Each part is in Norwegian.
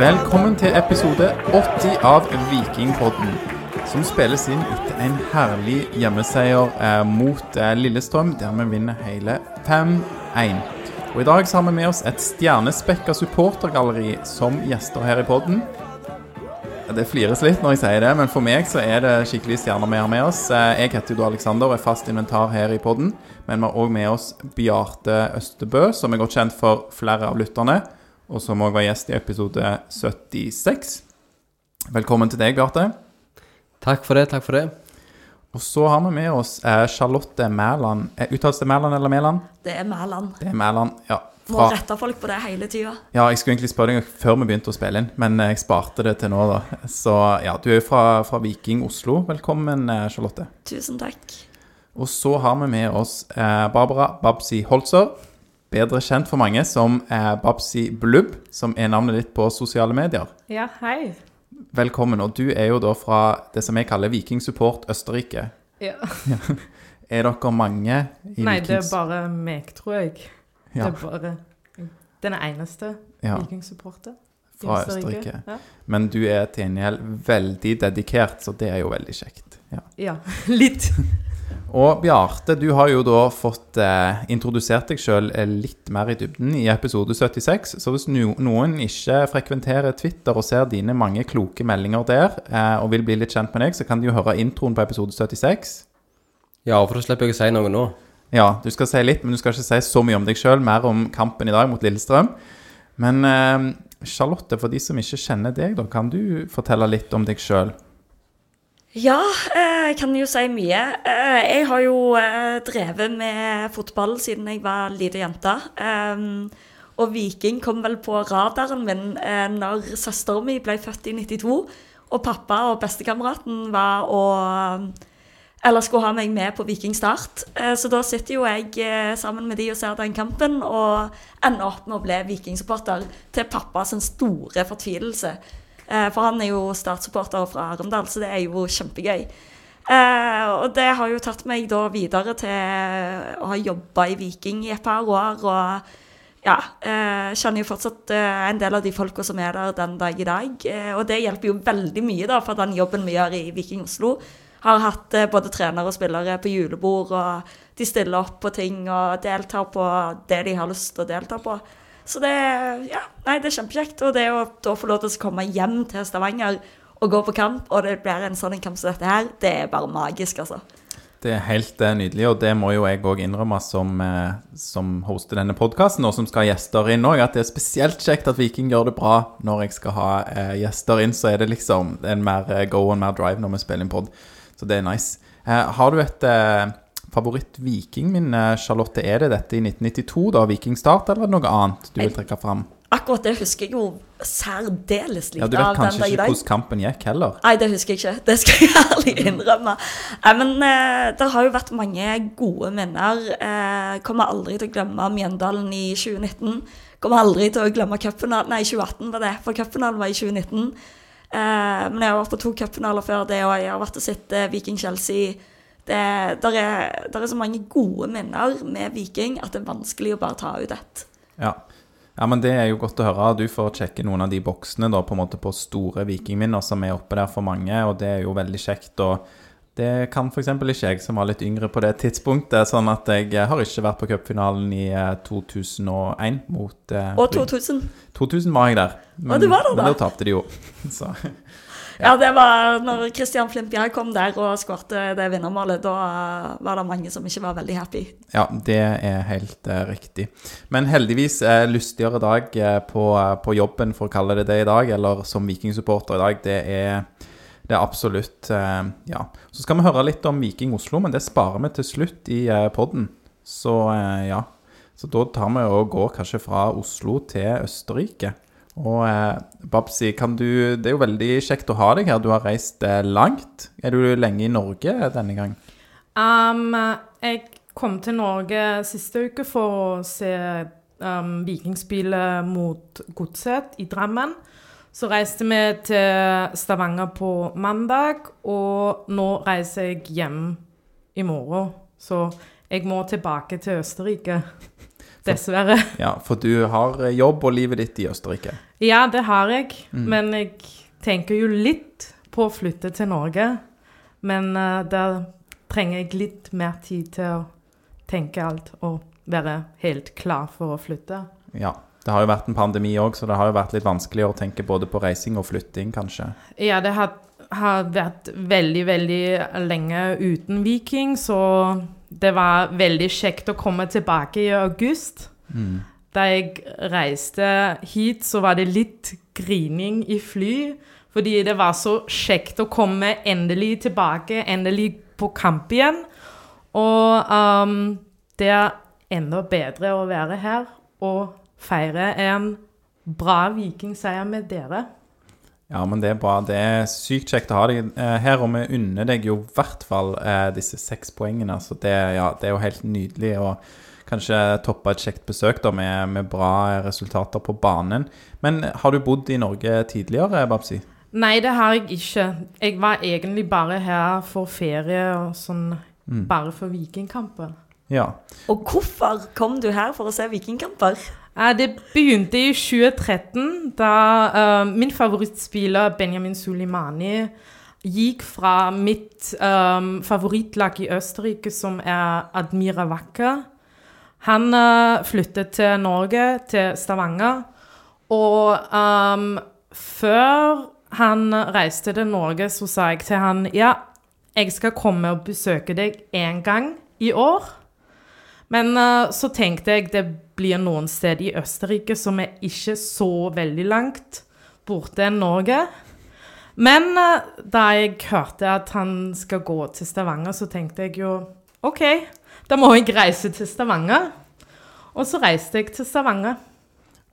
Velkommen til episode 80 av Vikingpodden, som spilles inn etter en herlig hjemmeseier eh, mot eh, Lillestrøm, der vi vinner hele 5-1. Og I dag så har vi med oss et stjernespekka supportergalleri som gjester her i podden. Det flires litt når jeg sier det, men for meg så er det skikkelig stjerner vi har med oss. Eh, Jeg heter jo da Alexander og er fast inventar her i podden, men vi har òg med oss Bjarte Østebø, som er godt kjent for flere av lytterne, og som òg var gjest i episode 76. Velkommen til deg, Bjarte. Takk for det, takk for det. Og så har vi med oss eh, Charlotte Mæland. Eh, Uttales det Mæland eller Mæland? Det er Mæland. Det er Mæland, ja. Må rette folk på det hele tida. ja, jeg skulle egentlig spørre deg før vi begynte å spille inn, men eh, jeg sparte det til nå, da. Så ja, du er jo fra, fra Viking Oslo. Velkommen, Charlotte. Tusen takk. Og så har vi med oss eh, Barbara Babsi Holzer, bedre kjent for mange som eh, Babsi Blubb, som er navnet ditt på sosiale medier. Ja, hei. Velkommen. Og du er jo da fra det som jeg kaller Viking Support Østerrike. Ja. Er dere mange i Nei, det er bare meg, tror jeg. Ja. Det er bare den eneste Ja. vikingsupporter Fra Østerrike. Ja. Men du er til gjengjeld veldig dedikert, så det er jo veldig kjekt. Ja. ja, litt. Og Bjarte, du har jo da fått eh, introdusert deg sjøl litt mer i dybden i episode 76. Så hvis no noen ikke frekventerer Twitter og ser dine mange kloke meldinger der, eh, og vil bli litt kjent med deg, så kan de jo høre introen på episode 76. Ja, for da slipper jeg å si noe nå. Ja, du skal si litt, men du skal ikke si så mye om deg sjøl, mer om kampen i dag mot Lillestrøm. Men eh, Charlotte, for de som ikke kjenner deg, da, kan du fortelle litt om deg sjøl? Ja, eh, jeg kan jo si mye. Eh, Jeg har jo eh, drevet med fotball siden jeg var lita jente. Ehm, Og Viking kom vel på radaren min når søsteren min ble født i 92. Og pappa og bestekameraten var å Eller skulle ha meg med på Viking Start. Så da sitter jo jeg sammen med de og ser den kampen, og ender opp med å bli Viking-supporter til pappas store fortvilelse. Eh, For han er jo startsupporter fra Arendal, så det er jo kjempegøy. Eh, og det har jo tatt meg da videre til å ha jobba i Viking i et par år. Og ja, eh, kjenner jo fortsatt en del av de folka som er der den dag i dag. Og det hjelper jo veldig mye da, for den jobben vi gjør i Viking Oslo. Har hatt både trenere og spillere på julebord, og de stiller opp på ting og deltar på det de har lyst til å delta på. Så det, ja, nei, det er kjempekjekt. Og det å da få lov til å komme hjem til Stavanger og gå på kamp, og det blir en sånn kamp som dette her, det er bare magisk, altså. Det er helt eh, nydelig, og det må jo jeg òg innrømme som, eh, som hoster denne podkasten, og som skal ha gjester inn òg, at det er spesielt kjekt at Viking gjør det bra når jeg skal ha eh, gjester inn. Så er det liksom en mer go go and mer drive når vi spiller inn pod. Så det er nice. Har du et favoritt-vikingminne, Charlotte? Er det dette i 1992, da, Vikingstart, eller er noe annet du vil trekke fram? Akkurat det husker jeg jo særdeles lite Ja, Du vet kanskje ikke hvordan kampen gikk heller? Nei, det husker jeg ikke. Det skal jeg ærlig innrømme. Nei, men eh, det har jo vært mange gode minner. Eh, kommer aldri til å glemme Mjøndalen i 2019. Kommer aldri til å glemme cupfinalen Nei, 2018 var det, for cupfinalen var i 2019. Eh, men jeg har vært på to cupfinaler før det, og jeg har vært og sett eh, Viking-Chelsea. Det der er, der er så mange gode minner med Viking at det er vanskelig å bare ta ut ett. Ja. ja, men det er jo godt å høre. Du får sjekke noen av de boksene da, på en måte på store vikingminner som er oppe der for mange, og det er jo veldig kjekt. og det kan f.eks. ikke jeg, som var litt yngre på det tidspunktet. Sånn at jeg eh, har ikke vært på cupfinalen i eh, 2001 mot eh, Og 2000. 2000 var jeg der. Men, du var der da? men da tapte de jo. Så Ja, det var når Christian Flimpjær kom der og skårte det vinnermålet. Da var det mange som ikke var veldig happy. ja, det er helt uh, riktig. Men heldigvis uh, lystigere dag uh, på, på jobben, for å kalle det det i dag, eller som vikingsupporter i dag, det er det er absolutt eh, Ja. Så skal vi høre litt om Viking Oslo, men det sparer vi til slutt i eh, podden. Så eh, ja. Så da tar vi og går kanskje fra Oslo til Østerrike. Og eh, Babsi, du Det er jo veldig kjekt å ha deg her. Du har reist eh, langt. Er du lenge i Norge denne gang? Um, jeg kom til Norge siste uke for å se um, Vikingspillet mot Godset i Drammen. Så reiste vi til Stavanger på mandag, og nå reiser jeg hjem i morgen. Så jeg må tilbake til Østerrike. Dessverre. Ja, For du har eh, jobb og livet ditt i Østerrike. Ja, det har jeg. Mm. Men jeg tenker jo litt på å flytte til Norge. Men uh, der trenger jeg litt mer tid til å tenke alt og være helt klar for å flytte. Ja. Det har jo vært en pandemi òg, så det har jo vært litt vanskelig å tenke både på reising og flytting, kanskje. Ja, det har, har vært veldig, veldig lenge uten Viking, så det var veldig kjekt å komme tilbake i august. Mm. Da jeg reiste hit, så var det litt grining i fly. Fordi det var så kjekt å komme endelig tilbake, endelig på kamp igjen. Og um, det er enda bedre å være her og feire en bra vikingseier med dere. Ja, men det er bra. Det er sykt kjekt å ha deg eh, her, og vi unner deg jo i hvert fall eh, disse seks poengene. Så det, ja, det er jo helt nydelig å kanskje toppe et kjekt besøk da, med, med bra resultater på banen. Men har du bodd i Norge tidligere, Babsi? Nei, det har jeg ikke. Jeg var egentlig bare her for ferie og sånn, Mm. bare for vikingkamper. Ja. Og hvorfor kom du her for å se vikingkamper? Det begynte i 2013, da uh, min favorittspiller Benjamin Sulimani gikk fra mitt um, favorittlag i Østerrike, som er Admira Wacker. Han uh, flyttet til Norge, til Stavanger. Og um, før han reiste til Norge, så sa jeg til han ja, jeg skal komme og besøke deg én gang i år. Men uh, så tenkte jeg det blir noen steder i Østerrike som er ikke så veldig langt borte enn Norge. Men eh, da jeg hørte at han skal gå til Stavanger, så tenkte jeg jo OK, da må jeg reise til Stavanger. Og så reiste jeg til Stavanger.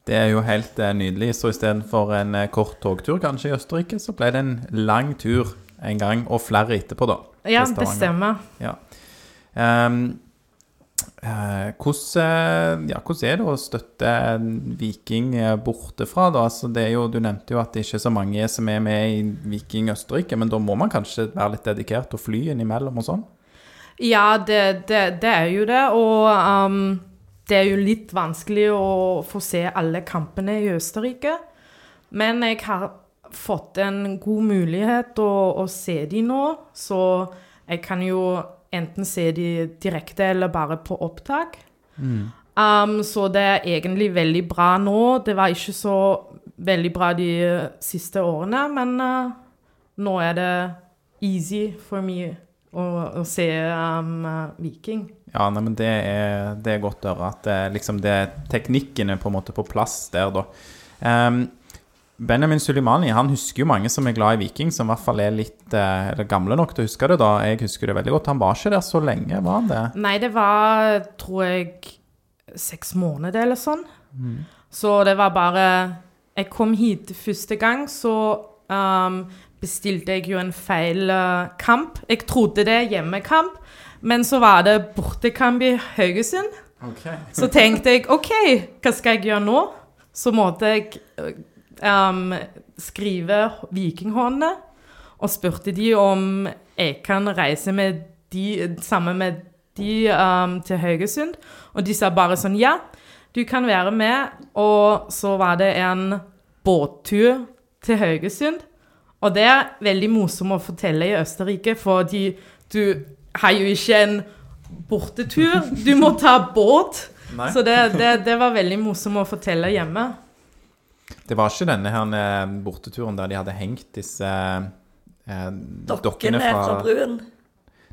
Det er jo helt eh, nydelig. Så istedenfor en eh, kort togtur kanskje i Østerrike, så ble det en lang tur en gang, og flere etterpå, da. Ja, det stemmer. Ja. eh, hvordan, ja, hvordan er det å støtte Viking eh, bortefra? da? Altså, jo, du nevnte jo at det ikke er så mange som er med i Viking Østerrike, men da må man kanskje være litt dedikert og fly innimellom og sånn? Ja, det, det, det er jo det. Og um, det er jo litt vanskelig å få se alle kampene i Østerrike. Men jeg har fått en god mulighet å, å se de nå, så jeg kan jo enten se de direkte eller bare på opptak. Um, så det er egentlig veldig bra nå. Det var ikke så veldig bra de siste årene, men uh, nå er det easy for meg å, å se um, uh, Viking. Ja, nei, men det er, det er godt å høre at det, liksom det, er på en måte på plass der, da. Ehm, Benjamin Sulimani han husker jo mange som er glad i Viking, som i hvert fall er litt eh, gamle nok til å huske det. da. Jeg husker det veldig godt. Han var ikke der så lenge, var han det? Nei, det var, tror jeg, seks måneder eller sånn. Så det var bare Jeg kom hit første gang, så um, bestilte jeg jo en feil uh, kamp. Jeg trodde det er hjemmekamp, men så var det bortekamp i Haugesund. Så tenkte jeg OK, hva skal jeg gjøre nå? Så måtte jeg um, skrive Vikinghåndene, og spurte de om jeg kan reise med de, sammen med de um, til Haugesund. Og de sa bare sånn ja, du kan være med. Og så var det en båttur til Haugesund. Og det er veldig morsomt å fortelle i Østerrike, fordi du har jo ikke en bortetur. Du må ta båt. Nei. Så det, det, det var veldig morsomt å fortelle hjemme. Det var ikke denne her eh, borteturen der de hadde hengt disse eh, Dokkene fra bruen.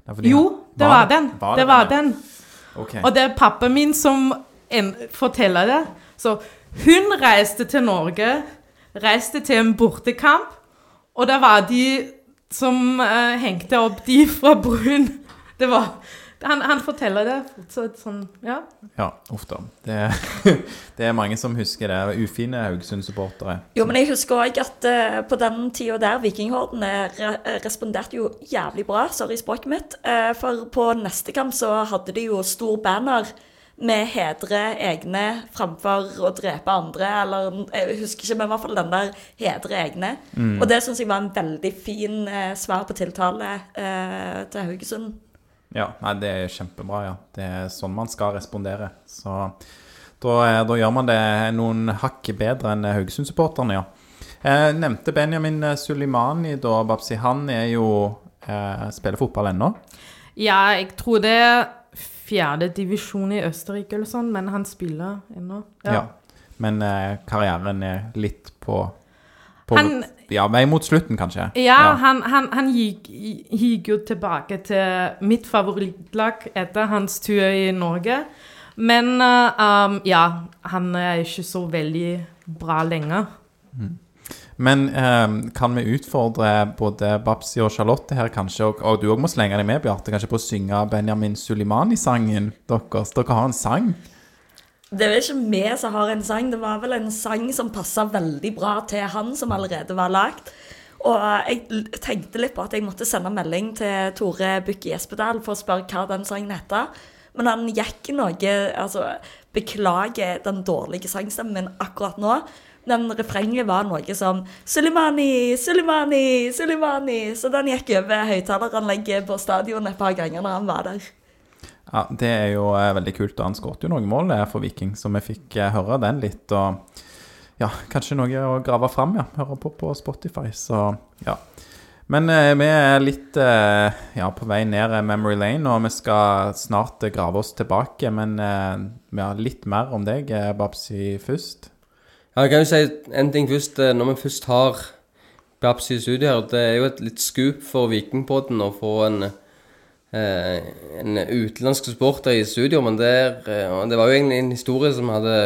Nei, de- Jo, det var den. Var Det var denne? den. Okay. Og det er pappa min som en, forteller det. Så hun reiste til Norge, reiste til en bortekamp, og det var de som eh, hengte opp de fra bruen. Det var han, han forteller det fortsatt sånn, ja. Ja, uff da. Det, det er mange som husker det. Ufine Haugesund-supportere. Jo, men jeg husker òg at uh, på den tida der, Vikinghorden re responderte jo jævlig bra, sorry språket mitt. Uh, for på neste kamp så hadde de jo stor banner med hedre egne framfor å drepe andre, eller jeg husker ikke, men i hvert fall den der hedre egne. Og det syns jeg var en veldig fin uh, svar på tiltale eh, til Haugesund. Ja, nei, det er kjempebra, ja. Det er sånn man skal respondere. Så, Da, eh, da gjør man det noen hakk bedre enn Haugesund-supporterne, ja. Jeg nevnte Benjamin Sulimani da, Babsi. Han er jo eh, spiller fotball ennå. Ja, jeg tror det er fjerde divisjon i Østerrike eller sånn, men han spiller ennå. Ja. Men eh, karrieren er litt på, på Han- Ja, vei mot slutten, kanskje. Ja, han, han, han gikk, gikk jo tilbake til mitt favorittlag etter hans tur i Norge. Men uh, um, ja, han er ikke så veldig bra lenger. Men um, kan vi utfordre både Babsi og Charlotte her, kanskje, og, og du òg må slenge deg med, Bjarte, kanskje på å synge Benjamin Sulimani-sangen deres? Dere har en sang? Det vel ikke vi som har en sang, det var vel en sang som passa veldig bra til han, som allerede var lagd. Og jeg tenkte litt på at jeg måtte sende melding til Tore Bukke Espedal for å spørre hva den sangen heter. Men han gikk noe Altså, beklager den dårlige sangstemmen min akkurat nå. Men refrenget var noe som Sulimani, Sulimani, Sulimani. Så den gikk over høyttaleranlegget på stadion et par ganger når han var der. Ja, Det er jo eh, veldig kult. og Han skåret jo noen mål for Viking, så vi fikk eh, høre den litt. Og ja, kanskje noe å grave fram, ja. Høre på på Spotify, så ja. Men eh, vi er litt eh, ja, på vei ned eh, memory lane, og vi skal snart grave oss tilbake. Men eh, ja, litt mer om deg, Babsi, først. Ja, jeg kan jo si en ting først. Når vi først har Babsi i studio her, det er jo et litt skup for Vikingpodden å få en, en utenlandsk supporter i studio. Men det, er, eh, det var jo egentlig en historie som vi hadde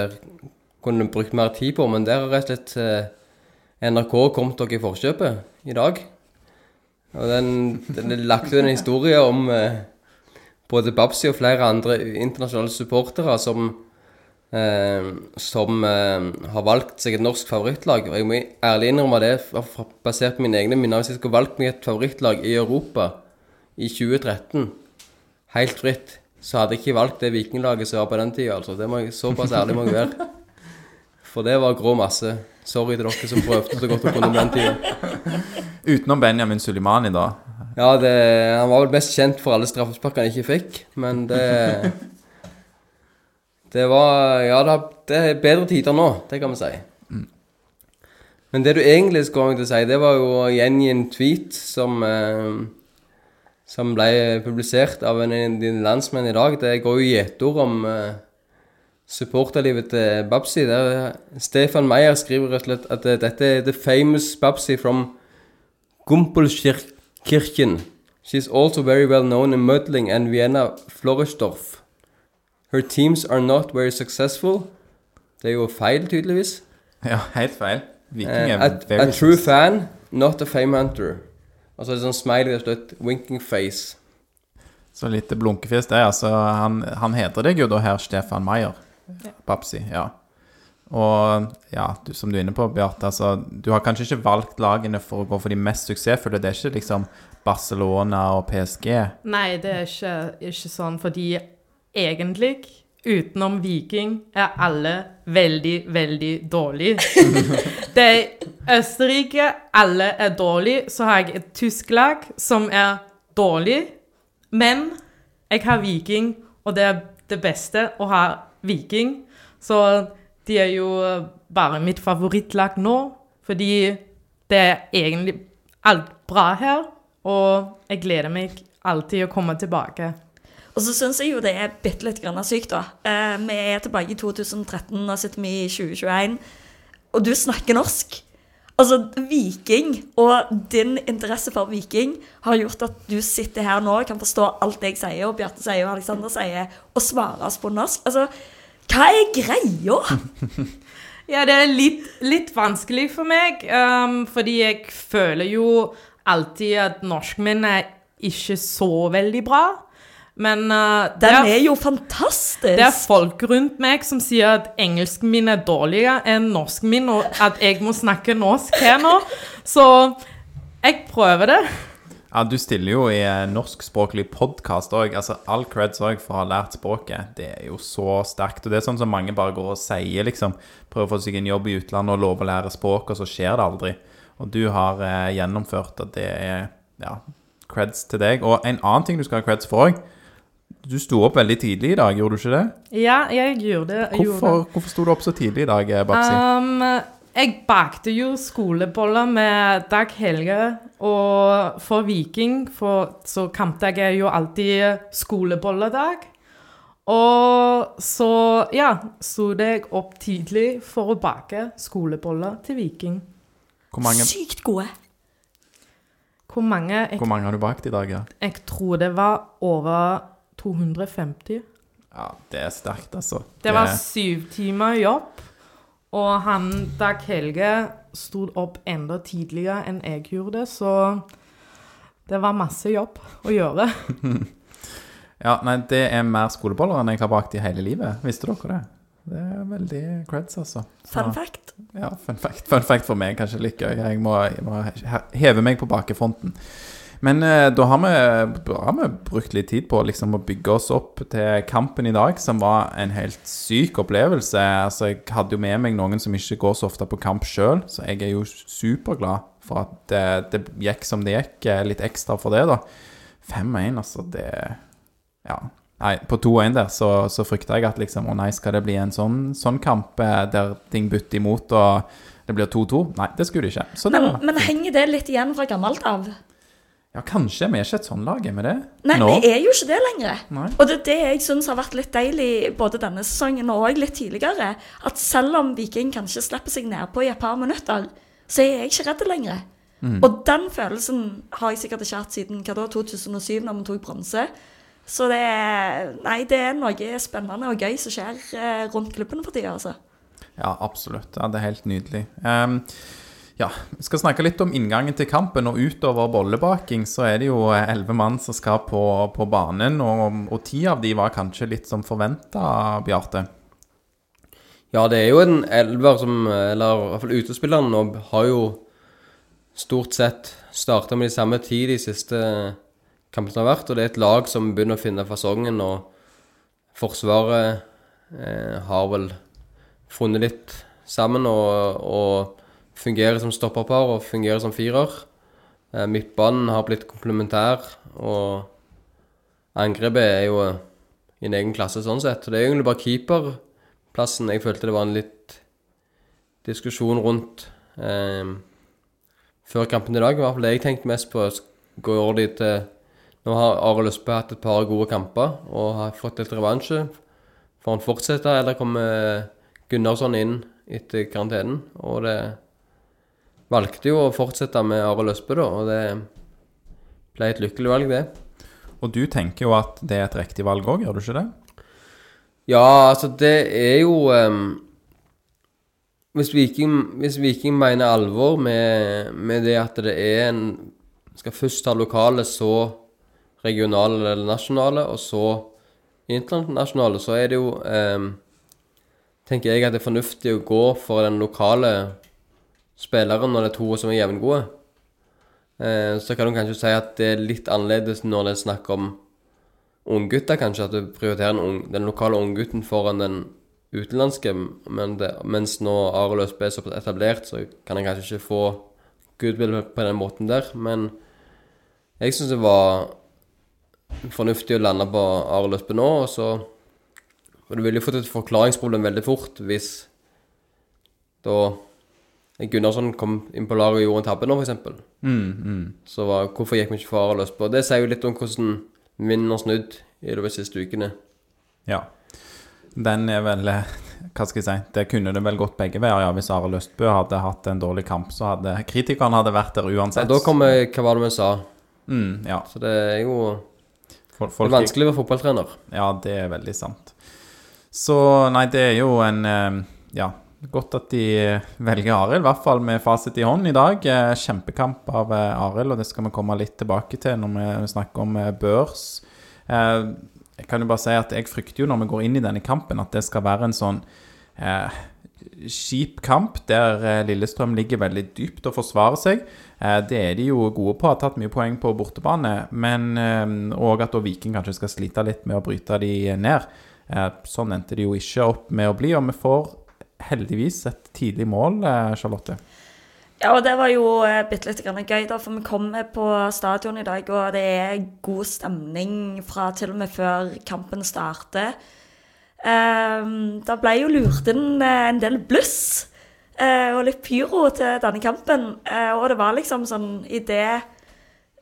kunne brukt mer tid på. Men der har rett og slett eh, NRK kommet dere i forkjøpet i dag. Og den, den lagt ut en historie om eh, både Babsi og flere andre internasjonale supportere som eh, som eh, har valgt seg et norsk favorittlag. Og jeg må ærlig innrømme det, basert på mine egne minner. Hvis jeg skulle valgt meg et favorittlag i Europa i 2013, helt fritt, så hadde jeg ikke valgt det vikinglaget som var på den tida. Altså. Det må jeg, såpass ærlig må jeg være. For det var grå masse. Sorry til dere som prøvde så godt å kunne på den tida. Utenom Benjamin Sulimani, da. Ja, det, han var vel mest kjent for alle straffesparkene han ikke fikk, men det Det var Ja, det, det er bedre tider nå, det kan vi si. Men det du egentlig skulle til å si, det var jo å gjengi en tweet som eh, Som ble publisert av en av dine landsmenn i dag. Det går jo gjetord om uh, supporterlivet til Babsi. Der Stefan Meyer skriver rett og slett at eh, dette er the famous Babsi from Gumpelkirchen. She's also very well known in Mödling and Vienna Floresdorf. Her teams are not very successful. Det er jo feil, tydeligvis. Ja, helt feil. Viking er uh, a, very a true fan, not a fame hunter. Og så er det sånn smiley og slutt, winking face. Så litt blunkefjes der. Altså, han, han heter deg jo da her Stefan Meyer. Babsi, ja. Og ja, du, som du er inne på, Bjarte, altså, du har kanskje ikke valgt lagene for å gå for de mest suksessfulle. Det er ikke liksom Barcelona og PSG. Nei, det er ikke, ikke sånn, fordi egentlig, utenom Viking, er alle veldig, veldig dårlige. det er Østerrike, alle er dårlige. Så har jeg et tysk lag som er dårlig, men jeg har Viking, og det er det beste å ha Viking. Så de er jo bare mitt favorittlag nå, fordi det er egentlig alt bra her, og jeg gleder meg alltid å komme tilbake. Og så syns jeg jo det er bitte litt grann sykt, da. Eh, vi er tilbake i 2013, nå sitter vi i 2021, og du snakker norsk. Altså, Viking og din interesse for Viking har gjort at du sitter her nå, kan forstå alt jeg sier, og Bjarte sier og Alexander sier, og svarer oss på norsk. Altså, hva er greia? Ja, det er litt, litt vanskelig for meg, um, fordi jeg føler jo alltid at norsken min er ikke så veldig bra. Men uh, Den er, er jo fantastisk. det er folk rundt meg som sier at engelsken min er dårligere enn norsken min, og at jeg må snakke norsk her nå. Så jeg prøver det. Ja, Du stiller jo i norskspråklig podkast òg. Altså, all creds òg for å ha lært språket. Det er jo så sterkt. Og det er sånn som mange bare går og sier, liksom. Prøver å få seg en jobb i utlandet og lover å lære språk, og så skjer det aldri. Og du har eh, gjennomført at det er ja, creds til deg. Og en annen ting du skal ha creds for òg. Du sto opp veldig tidlig i dag, gjorde du ikke det? Ja, jeg gjorde det. Hvorfor, hvorfor sto du opp så tidlig i dag, eh, Babsi? Um, jeg bakte jo skoleboller med Dag Helge, og for Viking for, så kampdag er jo alltid skolebolledag. Og så, ja, sto jeg opp tidlig for å bake skoleboller til Viking. Hvor mange, Sykt gode. Hvor mange? Jeg, hvor mange har du bakt i dag? ja? jeg tror det var over 250. Ja, det er sterkt, altså. Det var syv timer jobb, og han Dag Helge sto opp enda tidligere enn jeg gjorde, så det var masse jobb å gjøre. Ja, nei, det er mer skoleboller enn jeg har bakt i hele livet. Visste dere det? Det er veldig creds, altså. Så- Fun fact. Ja, fun fact, fun fact for meg, kanskje litt gøy. Jeg må, jeg må heve meg på bakefronten. Men eh, da har vi, har vi brukt litt tid på liksom, å bygge oss opp til kampen i dag, som var en helt syk opplevelse. Altså, jeg hadde jo med meg noen som ikke går så ofte på kamp sjøl, så jeg er jo superglad for at det, det gikk som det gikk. eh, Litt ekstra for det, da. 5-1, altså, det Ja. Nei, på 2-1 der så, så frykta jeg at liksom Å nei, skal det bli en sånn, sånn kamp eh, der ting butter imot og det blir 2-2? Nei, det skulle det ikke. Men, men henger det litt igjen fra gammelt av? Ja, kanskje. Vi er ikke et sånn lag, er vi det? Nei, Nå? vi er jo ikke det lenger. Nei. Og det er det jeg syns har vært litt deilig både denne sesongen og litt tidligere. At selv om Viking kanskje slipper seg nedpå i et par minutter, så er jeg ikke redd lenger. Mm. Og den følelsen har jeg sikkert ikke hatt siden hva da, 2007, når vi tok bronse. Så det er, nei, det er noe spennende og gøy som skjer eh, rundt klubben for tida, altså. Ja, absolutt. Ja, det er helt nydelig. Ehm, ja, vi skal snakke litt om inngangen til kampen, og utover bollebaking så er det jo eh, elleve mann som skal på, på banen, og, ti av de var kanskje litt som forventa, Bjarte. Ja, det er jo en elver som Eller i hvert fall utespillerne nå har jo stort sett starta med de samme ti de siste kampene som har vært. Og det er et lag som begynner å finne fasongen, og Forsvaret eh, har vel funnet litt sammen og, og fungerer som stopperpar og fungerer som firer. Eh, midtbanen har blitt komplementær, og angrepet er jo i en egen klasse sånn sett. Så det er egentlig bare keeperplassen jeg følte det var en litt diskusjon rundt eh, før kampen i dag. I hvert fall det jeg tenkte mest på. Går de til Nå har Arild Østbø hatt et par gode kamper og har fått litt revansje. Får han fortsette, eller kommer Gunnarsson inn etter karantenen? Og det valgte jo å fortsette med Arild Østbø, da, og det ble et lykkelig valg, det. Og du tenker jo at det er et riktig valg òg, gjør du ikke det? Ja, altså det er jo um, hvis, Viking, hvis Viking mener alvor med, med det at det er en Skal først ta lokale, så regionale eller nasjonale, og så internasjonale, så er det jo ehm, Tenker jeg at det er fornuftig å gå for den lokale spilleren når det er to som er jevngode. Eh, så kan du kanskje si at det er litt annerledes når det er snakk om unggutter, kanskje. At du prioriterer den, unge, den lokale unggutten foran den utenlandske. Men det, mens nå Arild Østbø er såpass etablert, så kan han kanskje ikke få goodwill på den måten der. Men jeg syns det var fornuftig å lande på Arild Østbø nå, og så og du ville jo fått et forklaringsproblem veldig fort hvis da Gunnarsson kom inn på laget og gjorde en tabbe nå, f.eks. Mm, mm. Så var, hvorfor gikk vi ikke for løs på? Det sier jo litt om hvordan vinden har snudd i løpet av de siste ukene. Ja. Den er vel eh, Hva skal jeg si? Det kunne det vel gått begge veier. ja Hvis Are Løstbø hadde hatt en dårlig kamp, så hadde kritikerne hadde vært der uansett. Ja, da kommer Hva var det vi sa? mm, Ja. Så det er jo Folk, det er vanskelig å være fotballtrener. Ja, det er veldig sant. Så nei, det er jo en eh, Ja, godt at de velger Arild, i hvert fall med fasit i hånd i dag. Eh, Kjempekamp av eh, Arild, og det skal vi komme litt tilbake til når vi snakker om eh, børs. Eh, Jeg kan jo bare si at jeg frykter jo når vi går inn i denne kampen, at det skal være en sånn eh, kjip kamp der eh, Lillestrøm ligger veldig dypt og forsvarer seg. Eh, det er de jo gode på, har tatt mye poeng på bortebane. Men òg at da Viking kanskje skal slite litt med å bryte de ned. Eh, sånn endte det jo ikke opp med å bli, og vi får heldigvis et tidlig mål, eh, Charlotte. Ja, og det var jo eh, bitte litt gøy, da, for vi kommer på stadion i dag, og det er god stemning fra til og med før kampen starter. Um, da ble jo lurt inn eh, en del bluss uh, og litt pyro til denne kampen. uh, og det var liksom sånn Idet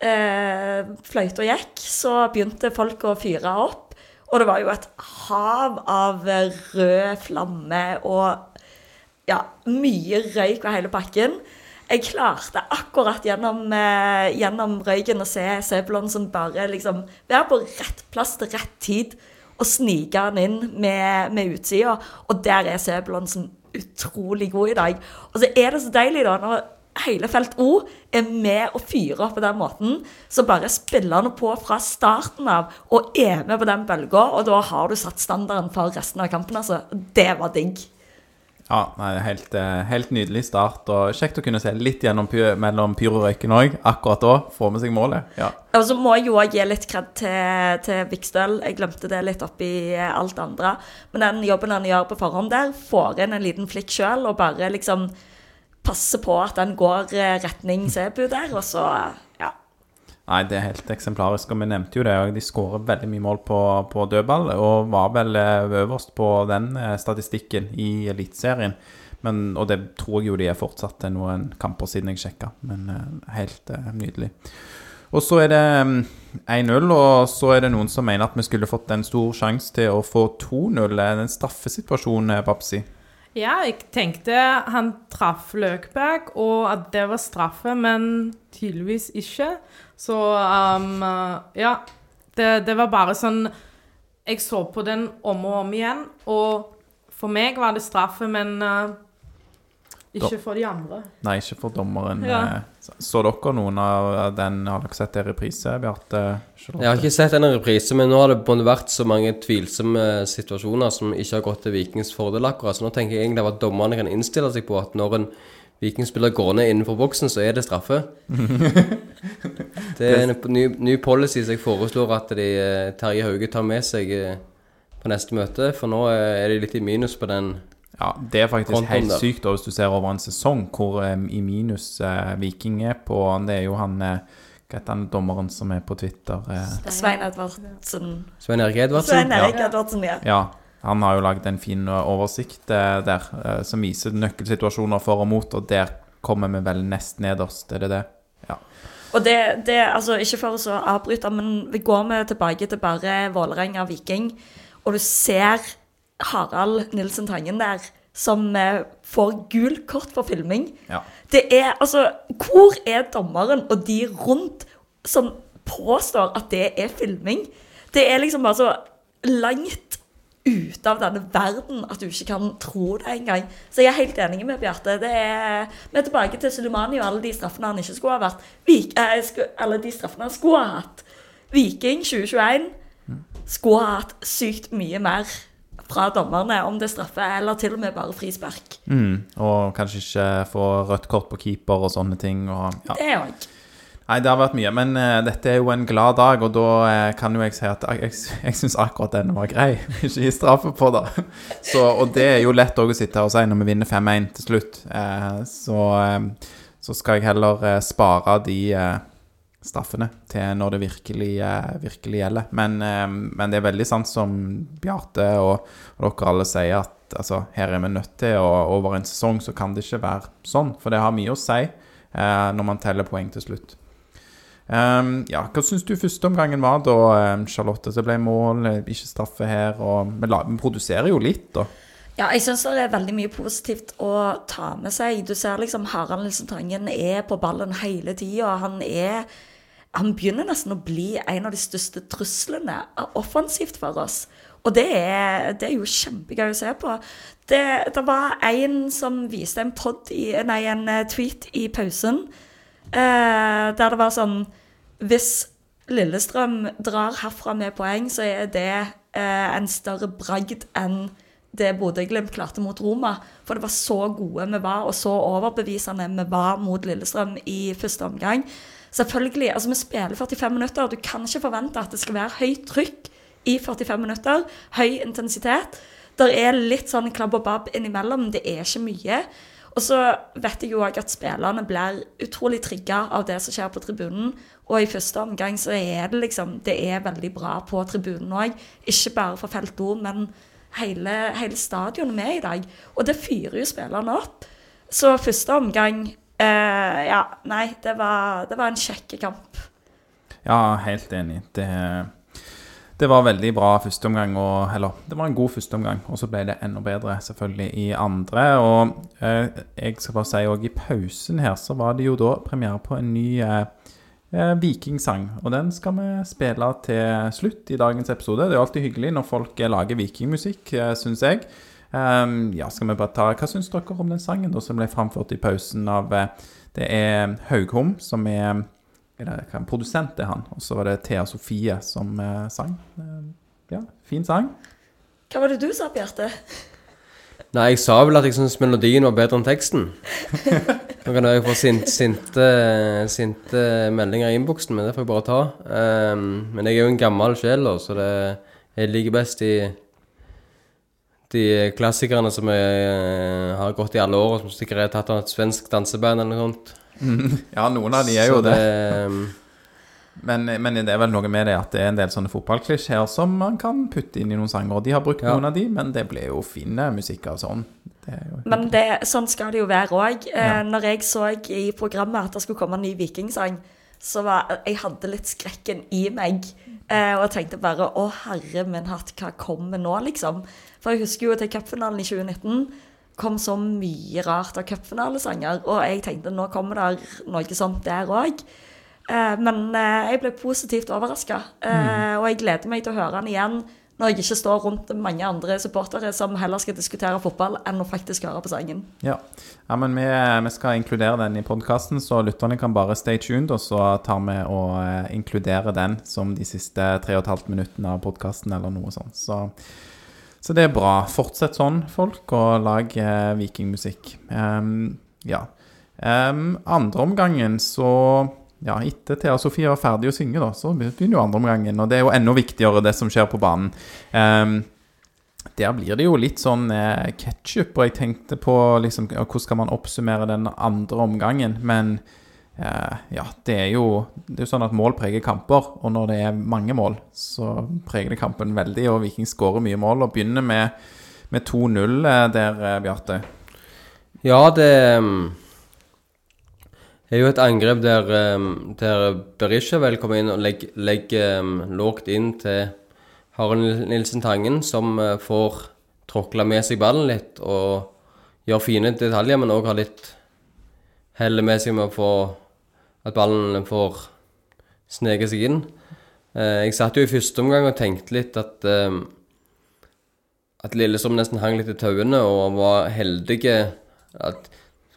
uh, fløyta gikk, så begynte folk å fyre opp. Og det var jo et hav av rød flamme og ja, mye røyk og hele pakken. Jeg klarte akkurat gjennom, eh, gjennom røyken å se Sebulonsen bare liksom være på rett plass til rett tid og snike han inn med, med utsida. Og der er Sebulonsen utrolig god i dag. Og så er det så deilig, da, når hele felt O er med og fyrer opp på den måten, så bare spiller han på fra starten av og er med på den bølga, og da har du satt standarden for resten av kampen, altså. Det var digg. Ja, nei, helt, eh, helt nydelig start, og kjekt å kunne se litt gjennom mellom pyrorøyken òg. Akkurat da får med seg målet. Ja. Og så må jeg jo òg gi litt kred til, til Vikstøl. Jeg glemte det litt oppi alt andre. Men den jobben han gjør på forhånd der, får inn en liten flikk sjøl og bare liksom passer på at den går eh, retning Sebu der, og så. Nei, det er helt eksemplarisk. Og vi nevnte jo det, òg. de skårer veldig mye mål på, på dødball. Og var vel eh, øverst på den eh, statistikken i Eliteserien. Og det tror jeg jo de er fortsatt til noen kamper siden jeg sjekka. Men helt uh, nydelig. Og så er det 1-0, mm, og så er det noen som mener at vi skulle fått en stor sjanse til å få 2-0. En straffesituasjon, Babsi. Ja, jeg tenkte han traff Løkberg, og at det var straffe, men tydeligvis ikke. Så um, ja. Det, det, var bare sånn Jeg så på den om og om igjen, og for meg var det straffe, men uh, ikke for de andre. Nei, ikke for dommeren. Ja. Eh, så dere noen av den? Har dere sett det i reprise, Bjarte? Jeg har ikke sett den i reprise, men nå har det vært så mange tvilsomme situasjoner som ikke har gått til Vikings fordel akkurat. Så nå tenker jeg egentlig at dommerne kan innstille seg på at når en Vikingspiller går ned innenfor boksen, så er det straffe. det er en ny, ny policy som jeg foreslår at de, eh, Terje Hauge tar med seg eh, på neste møte, for nå er de litt i minus på den ja, Det er faktisk Konton helt der. sykt da, hvis du ser over en sesong hvor um, i minus uh, Viking er på Det er jo han uh, Hva heter han dommeren som er på Twitter? Eh. Svein Edvardsen. Svein Erik Edvardsen? Svein Erik Edvardsen, ja. ja. Han har jo lagd en fin oversikt der som viser nøkkelsituasjoner for og mot, og der kommer vi vel nest nederst, er det det? Ja. Og det, det, altså Ikke for å avbryte, men vi går med tilbake til bare Vålerenga-Viking, og du ser Harald Nilsen Tangen der som eh, får gul kort for filming. Ja. Det er altså Hvor er dommeren og de rundt som påstår at det er filming? Det er liksom bare så langt ute av denne verden at du ikke kan tro det engang. Så jeg er helt enig med Bjarte. Vi er tilbake til Sulemani og alle de straffene han ikke skulle ha vært. Vik, eh, alle de straffene han skulle ha hatt. Viking 2021 skulle ha hatt sykt mye mer fra dommerne, om det er straffe eller til og med bare frispark. Mm, og kanskje ikke få rødt kort på keeper og sånne ting. Og, ja. Det òg. Nei, det har vært mye, men uh, dette er jo en glad dag, og da uh, kan jo jeg si at jeg, jeg syns akkurat den var grei. ikke gi straffe på det. Så, og det er jo lett å sitte her og si når vi vinner 5-1 til slutt. Uh, så, så, skal jeg heller spare de straffene til når det virkelig, virkelig gjelder. Men, men, det er veldig sant som Bjarte og, og, dere alle sier, at altså, her er vi nødt til å Over en sesong så kan det ikke være sånn, for det har mye å si når man teller poeng til slutt. Um, ja, Hva syns du førsteomgangen var da, Charlotte? Det ble mål, ikke straffe her. Og, men la, vi produserer jo litt, da. Ja, jeg syns det er veldig mye positivt å ta med seg. Du ser liksom Harald Nilsen Tangen er på ballen hele tida. Han er han begynner nesten å bli en av de største truslene offensivt for oss. Og det er, det er jo kjempegøy å se på. Det, det var en som viste en, i, nei, en eh, tweet i pausen eh, der det var sånn Hvis Lillestrøm drar herfra med poeng, så er det eh, en større bragd enn det Bodø-Glimt klarte mot Roma. For det var så gode vi var, og så overbevisende vi var mot Lillestrøm i første omgang. Selvfølgelig, altså Vi spiller 45 minutter. Du kan ikke forvente at det skal være høyt trykk i 45 minutter. Høy intensitet. Det er litt sånn klabb og babb innimellom. Det er ikke mye. Og så vet jeg jo òg at spillerne blir utrolig trigga av det som skjer på tribunen. Og i første omgang så er det liksom Det er veldig bra på tribunen òg. Ikke bare for Felt O, men hele, hele stadionet med i dag. Og det fyrer jo spillerne opp. Så første omgang eh, Ja, nei, det var, det var en kjekk kamp. Ja, helt enig. Det, det var veldig bra førsteomgang. eller det var en god førsteomgang. Og så ble det enda bedre selvfølgelig i andre. Og eh, jeg skal bare si òg i pausen her så var det jo da premiere på en ny eh, eh, vikingsang. Og den skal vi spille til slutt i dagens episode. Det er jo alltid hyggelig når folk eh, lager vikingmusikk, eh, syns jeg. Eh, ja, skal vi bare ta Hva syns dere om den sangen da, som ble framført i pausen av eh, Det er Haughom, som er, er hva hva, produsent, er han. Og så var det Thea Sofie som eh, sang. Eh, ja, fin sang. Hva var det du sa, Bjarte? Nei, jeg sa vel at jeg syntes melodien var bedre enn teksten. Nå kan jeg få sinte, sinte, sinte meldinger i innboksen, men det får jeg bare ta. Um, men jeg er jo en gammel sjel, da, så det, jeg liker best de, de klassikerne som jeg eh, har gått i alle år, og som sikkert er tatt av et svensk danseband eller noe sånt. Ja, noen av de er jo det. Men, men det er vel noe med det at det er en del sånne fotballklisjeer som man kan putte inn i noen sanger. Og de har brukt Ja. noen av de, men det ble jo fin eh, musikk av sånn. Det er jo Men det, sånn skal det jo være òg. Eh, Ja. Når jeg så i programmet at det skulle komme en ny vikingsang, så var jeg hadde litt skrekken i meg. Eh, og jeg tenkte bare å herre min hatt, hva kommer nå, liksom? For jeg husker jo til cupfinalen i 2019 kom så mye rart av cupfinalesanger. Og jeg tenkte nå kommer det noe sånt der òg. Eh, men eh, jeg ble positivt overraska. Eh, Og jeg gleder meg til å høre den igjen når jeg ikke står rundt mange andre supportere som heller skal diskutere fotball enn å faktisk høre på sangen. Ja, ja men vi, vi skal inkludere den i podkasten, så lytterne kan bare stay tuned, og så tar vi og eh, inkluderer den som de siste tre og et halvt minuttene av podkasten, eller noe sånt. Så, så det er bra. Fortsett sånn, folk, og lag eh, vikingmusikk. Um, ja. Um, andre omgangen så ja, etter Thea Sofie var ferdig å synge, da, så begynner jo andre omgangen. Og det er jo enda viktigere, det som skjer på banen. Um, der blir det jo litt sånn eh, ketsjup, og jeg tenkte på liksom, hvordan skal man oppsummere den andre omgangen. Men ja, det er jo det er sånn at mål preger kamper, og når det er mange mål, så preger det kampen veldig. Og Viking skårer mye mål, og begynner med, med 2-0 eh, der, eh, Bjarte. Ja, det um, er jo et angrep der, der Berisha vel kommer inn og legger, legger lågt inn til Harald Nilsen Tangen, som får tråkla med seg ballen litt og gjør fine detaljer, men òg har litt hell med seg med å få at ballen får sneke seg inn. Eh, jeg satt jo i første omgang og tenkte litt at um, at Lillestrøm nesten hang litt i tauene og var heldige. At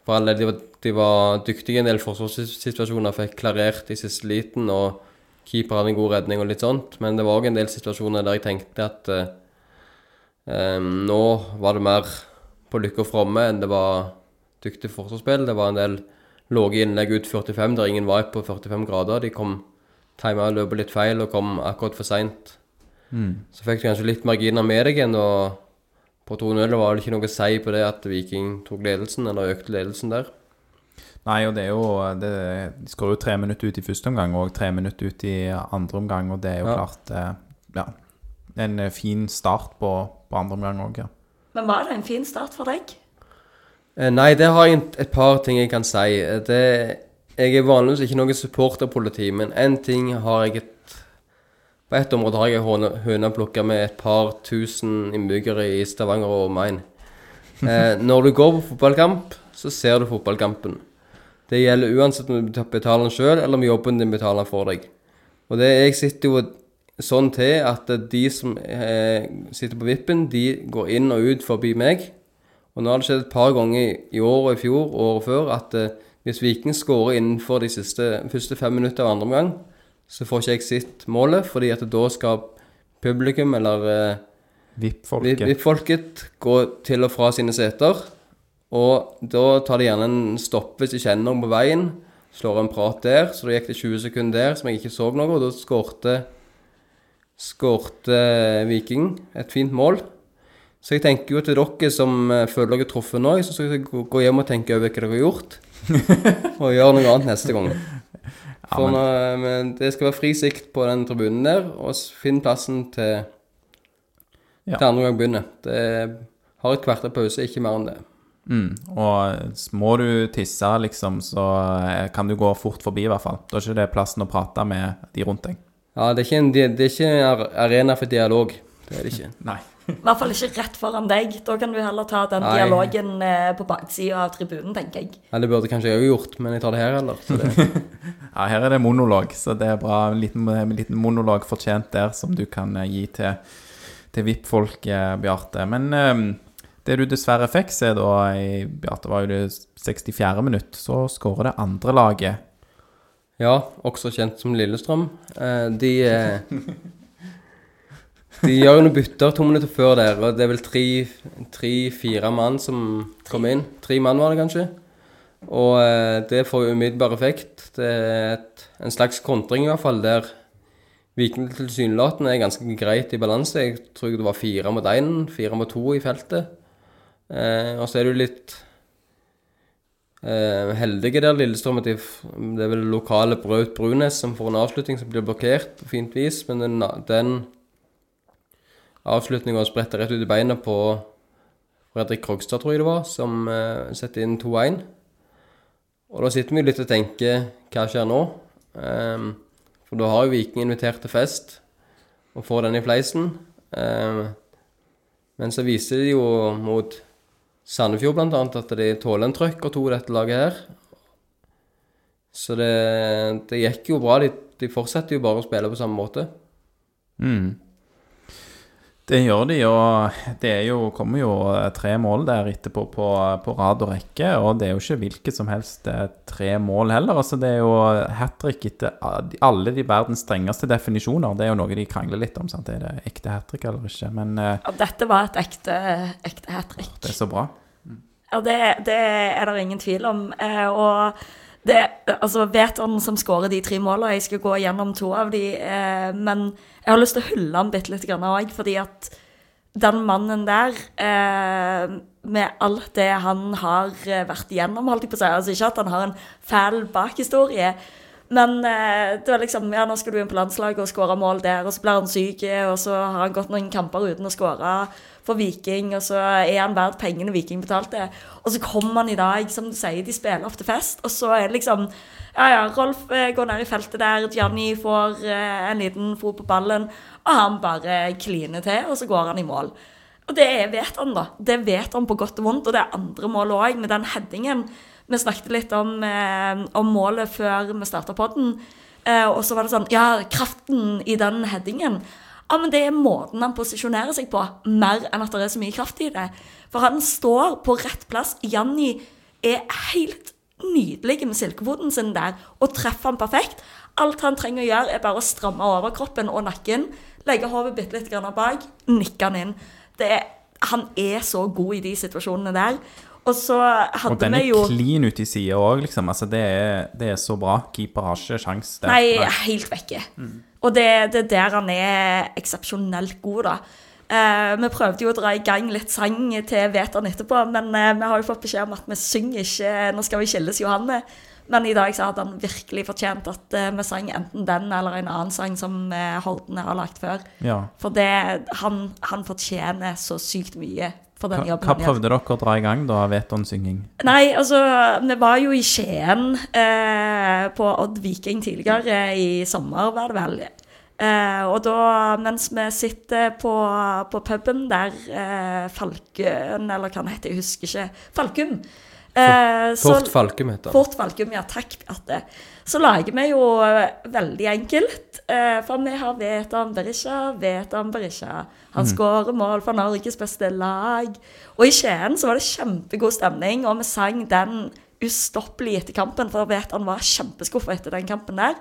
for alle, de, var, de var dyktige i en del forsvarssituasjoner, fikk klarert i siste liten, og keeper hadde en god redning og litt sånt. Men det var òg en del situasjoner der jeg tenkte at eh, eh, nå var det mer på lykke og fromme enn det var dyktig forsvarsspill. Det var en del lave innlegg ut 45 der ingen var på 45 grader. De kom tima løpet litt feil og kom akkurat for seint. Så fikk du kanskje litt marginer med deg igjen, og på 2-0 var det ikke noe å si på det at Viking tok ledelsen, eller økte ledelsen der. Nei, og det er jo det, De skårer jo tre minutter ut i første omgang og tre minutter ut i andre omgang, og det er jo Ja. klart eh, Ja. En eh, fin start på, på andre omgang òg, ja. Men var det en fin start for deg? Eh, Nei, det har jeg et par ting jeg kan si. Eh, Det, jeg er vanligvis ikke noe supporterpoliti, men én ting har jeg et På ett område har jeg høna plukka med et par tusen innbyggere i Stavanger og Main. Eh, når du går på fotballkamp, så ser du fotballkampen. Det gjelder uansett om du betaler den sjøl, eller om jobben din betaler for deg. Og det, jeg sitter jo sånn til at de som eh, sitter på vippen, de går inn og ut forbi meg. Og nå har det skjedd et par ganger i år og i fjor og året før at eh, hvis Viking skårer innenfor de siste, første fem minutter av andre omgang, så får ikke jeg sett målet, fordi at da skal publikum eller eh, VIP-folket. VIP-folket gå til og fra sine seter. Og da tar de gjerne en stopp hvis de kjenner noen på veien. Slår en prat der, så da gikk det 20 sekunder der som jeg ikke så noe, og da skårte skårte Viking et fint mål. Så jeg tenker jo til dere som eh, føler dere er truffet nå, så skal dere gå hjem og tenke over hva dere har gjort. og gjøre noe annet neste gang. For men- nå, men det skal være fri sikt på den tribunen der, og finn plassen til, Ja. til andre gang begynner. Det har et kvarter pause, ikke mer enn det. Mm. Og må du tisse, liksom, så eh, kan du gå fort forbi, i hvert fall. Da er ikke det plassen å prate med de rundt deg. Ja, det er ikke en, det det er ikke en arena for dialog. Det er det ikke. Nei. I hvert fall ikke rett foran deg. Da kan du heller ta den Nei. dialogen eh, på baksida av tribunen, tenker jeg. Ja, det burde kanskje jeg òg gjort, men jeg tar det her heller. Så det, Ja, her er det monolog, så det er bra. En liten, en liten monolog fortjent der som du kan eh, gi til, til VIP-folk, eh, Bjarte. Men um, det du dessverre fikk se da i Bjarte, var jo det 64. minutt. Så skårer det andre laget. ja, også kjent som Lillestrøm. Eh, de De gjør noen bytter to minutter før der, og det er vel tre-fire mann som kom inn. Tre mann var det kanskje. Og eh, det får umiddelbar effekt. Det er et, en slags kontring i hvert fall, der Viking tilsynelatende er ganske greit i balanse. Jeg tror det var fire mot én, fire mot to i feltet. Eh, og så er du litt eh, heldige der, Lillestrøm, at de, det er vel lokale Braut Brunes som får en avslutning som blir blokkert på fint vis, men den, den avslutninga spretter rett ut i beina på Fredrik Krogstad, tror jeg det var, som eh, setter inn 2-1. Og da sitter vi litt og tenker hva skjer nå? Um, for da har jo Viking invitert til fest og får den i fleisen. Um, men så viser de jo mot Sandefjord annet at de tåler en trøkk og to i dette laget her. Så det, det gikk jo bra. De, de fortsetter jo bare å spille på samme måte. Mm. Det gjør de, og det er jo, kommer jo eh, tre mål der etterpå på, på rad og rekke. Og det er jo ikke hvilket som helst eh, tre mål heller. altså Det er jo hat trick etter alle de verdens strengeste definisjoner. Det er jo noe de krangler litt om. sant? Er det ekte hat trick eller ikke? Men eh, Ja, dette var et ekte, ekte hat trick. det er så bra. Ja, det, det er det ingen tvil om. Eh, og det, altså, han som skårer de tre målene, jeg skal gå gjennom to av de, eh, men jeg har lyst til å hylle han bitte litt òg, fordi at den mannen der, eh, med alt det han har eh, vært gjennom, holdt jeg på å si, altså ikke at han har en fæl bakhistorie, men eh, det var liksom, ja, nå skal du inn på landslaget og skåre mål der, og så blir han syk, og så har han gått noen kamper uten å skåre for Viking, og så er han verdt pengene Viking betalte. Og så kommer han i dag, som du sier, de spiller ofte fest, og så er det liksom Ja, ja, Rolf eh, går ned i feltet der, Gianni får eh, en liten fot på ballen, og han bare kliner til, og så går han i mål. Og det vet han, da. Det vet han på godt og vondt, og det er andre mål òg, med den headingen. Vi snakket litt om, eh, om målet før vi starta podden, eh, og så var det sånn Ja, kraften i den headingen. Ja, men det er måten han posisjonerer seg på, mer enn at det er så mye kraft i det. For han står på rett plass. Janni er helt nydelig med silkefoten sin der, og treffer han perfekt. Alt han trenger å gjøre, er bare å stramme overkroppen og nakken, legge hodet bitte litt grann bak, nikke han inn. Det er, han er så god i de situasjonene der. Og så Og den er vi jo clean ut i sida òg, liksom. Altså, det er, det er så bra. Keeper har ikke sjans der. Nei, helt vekke. Og det, det er der han er eksepsjonelt god, da. Eh, vi prøvde jo å dra i gang litt sang til Veton etterpå, men eh, vi har jo fått beskjed om at vi synger ikke 'Nå skal vi skilles, Johanne'. Men i dag så hadde han virkelig fortjent at eh, vi sang enten den eller en annen sang som eh, Hordene har lagt før. Ja. For det, han, han fortjener så sykt mye for den jobben hva han prøvde dere å dra i gang da, Veton-synging? Nei, altså, vi var jo i Skien eh, på Odd Viking tidligere i sommer, var det vel. Eh, og da, mens vi sitter på, på puben der, eh, Falkøen, eller hva den heter, jeg husker ikke, Falkum. Eh, Fort Falkum heter han. Fort Falkum, ja takk, Bjarte. Så lager vi jo eh, veldig enkelt. eh, For vi har Veton Berisha, Veton Berisha. Han skårer mål for Norges beste lag. Og i Skien så var det kjempegod stemning, og vi sang den ustoppelig etter kampen, for Veton var kjempeskuffa etter den kampen der.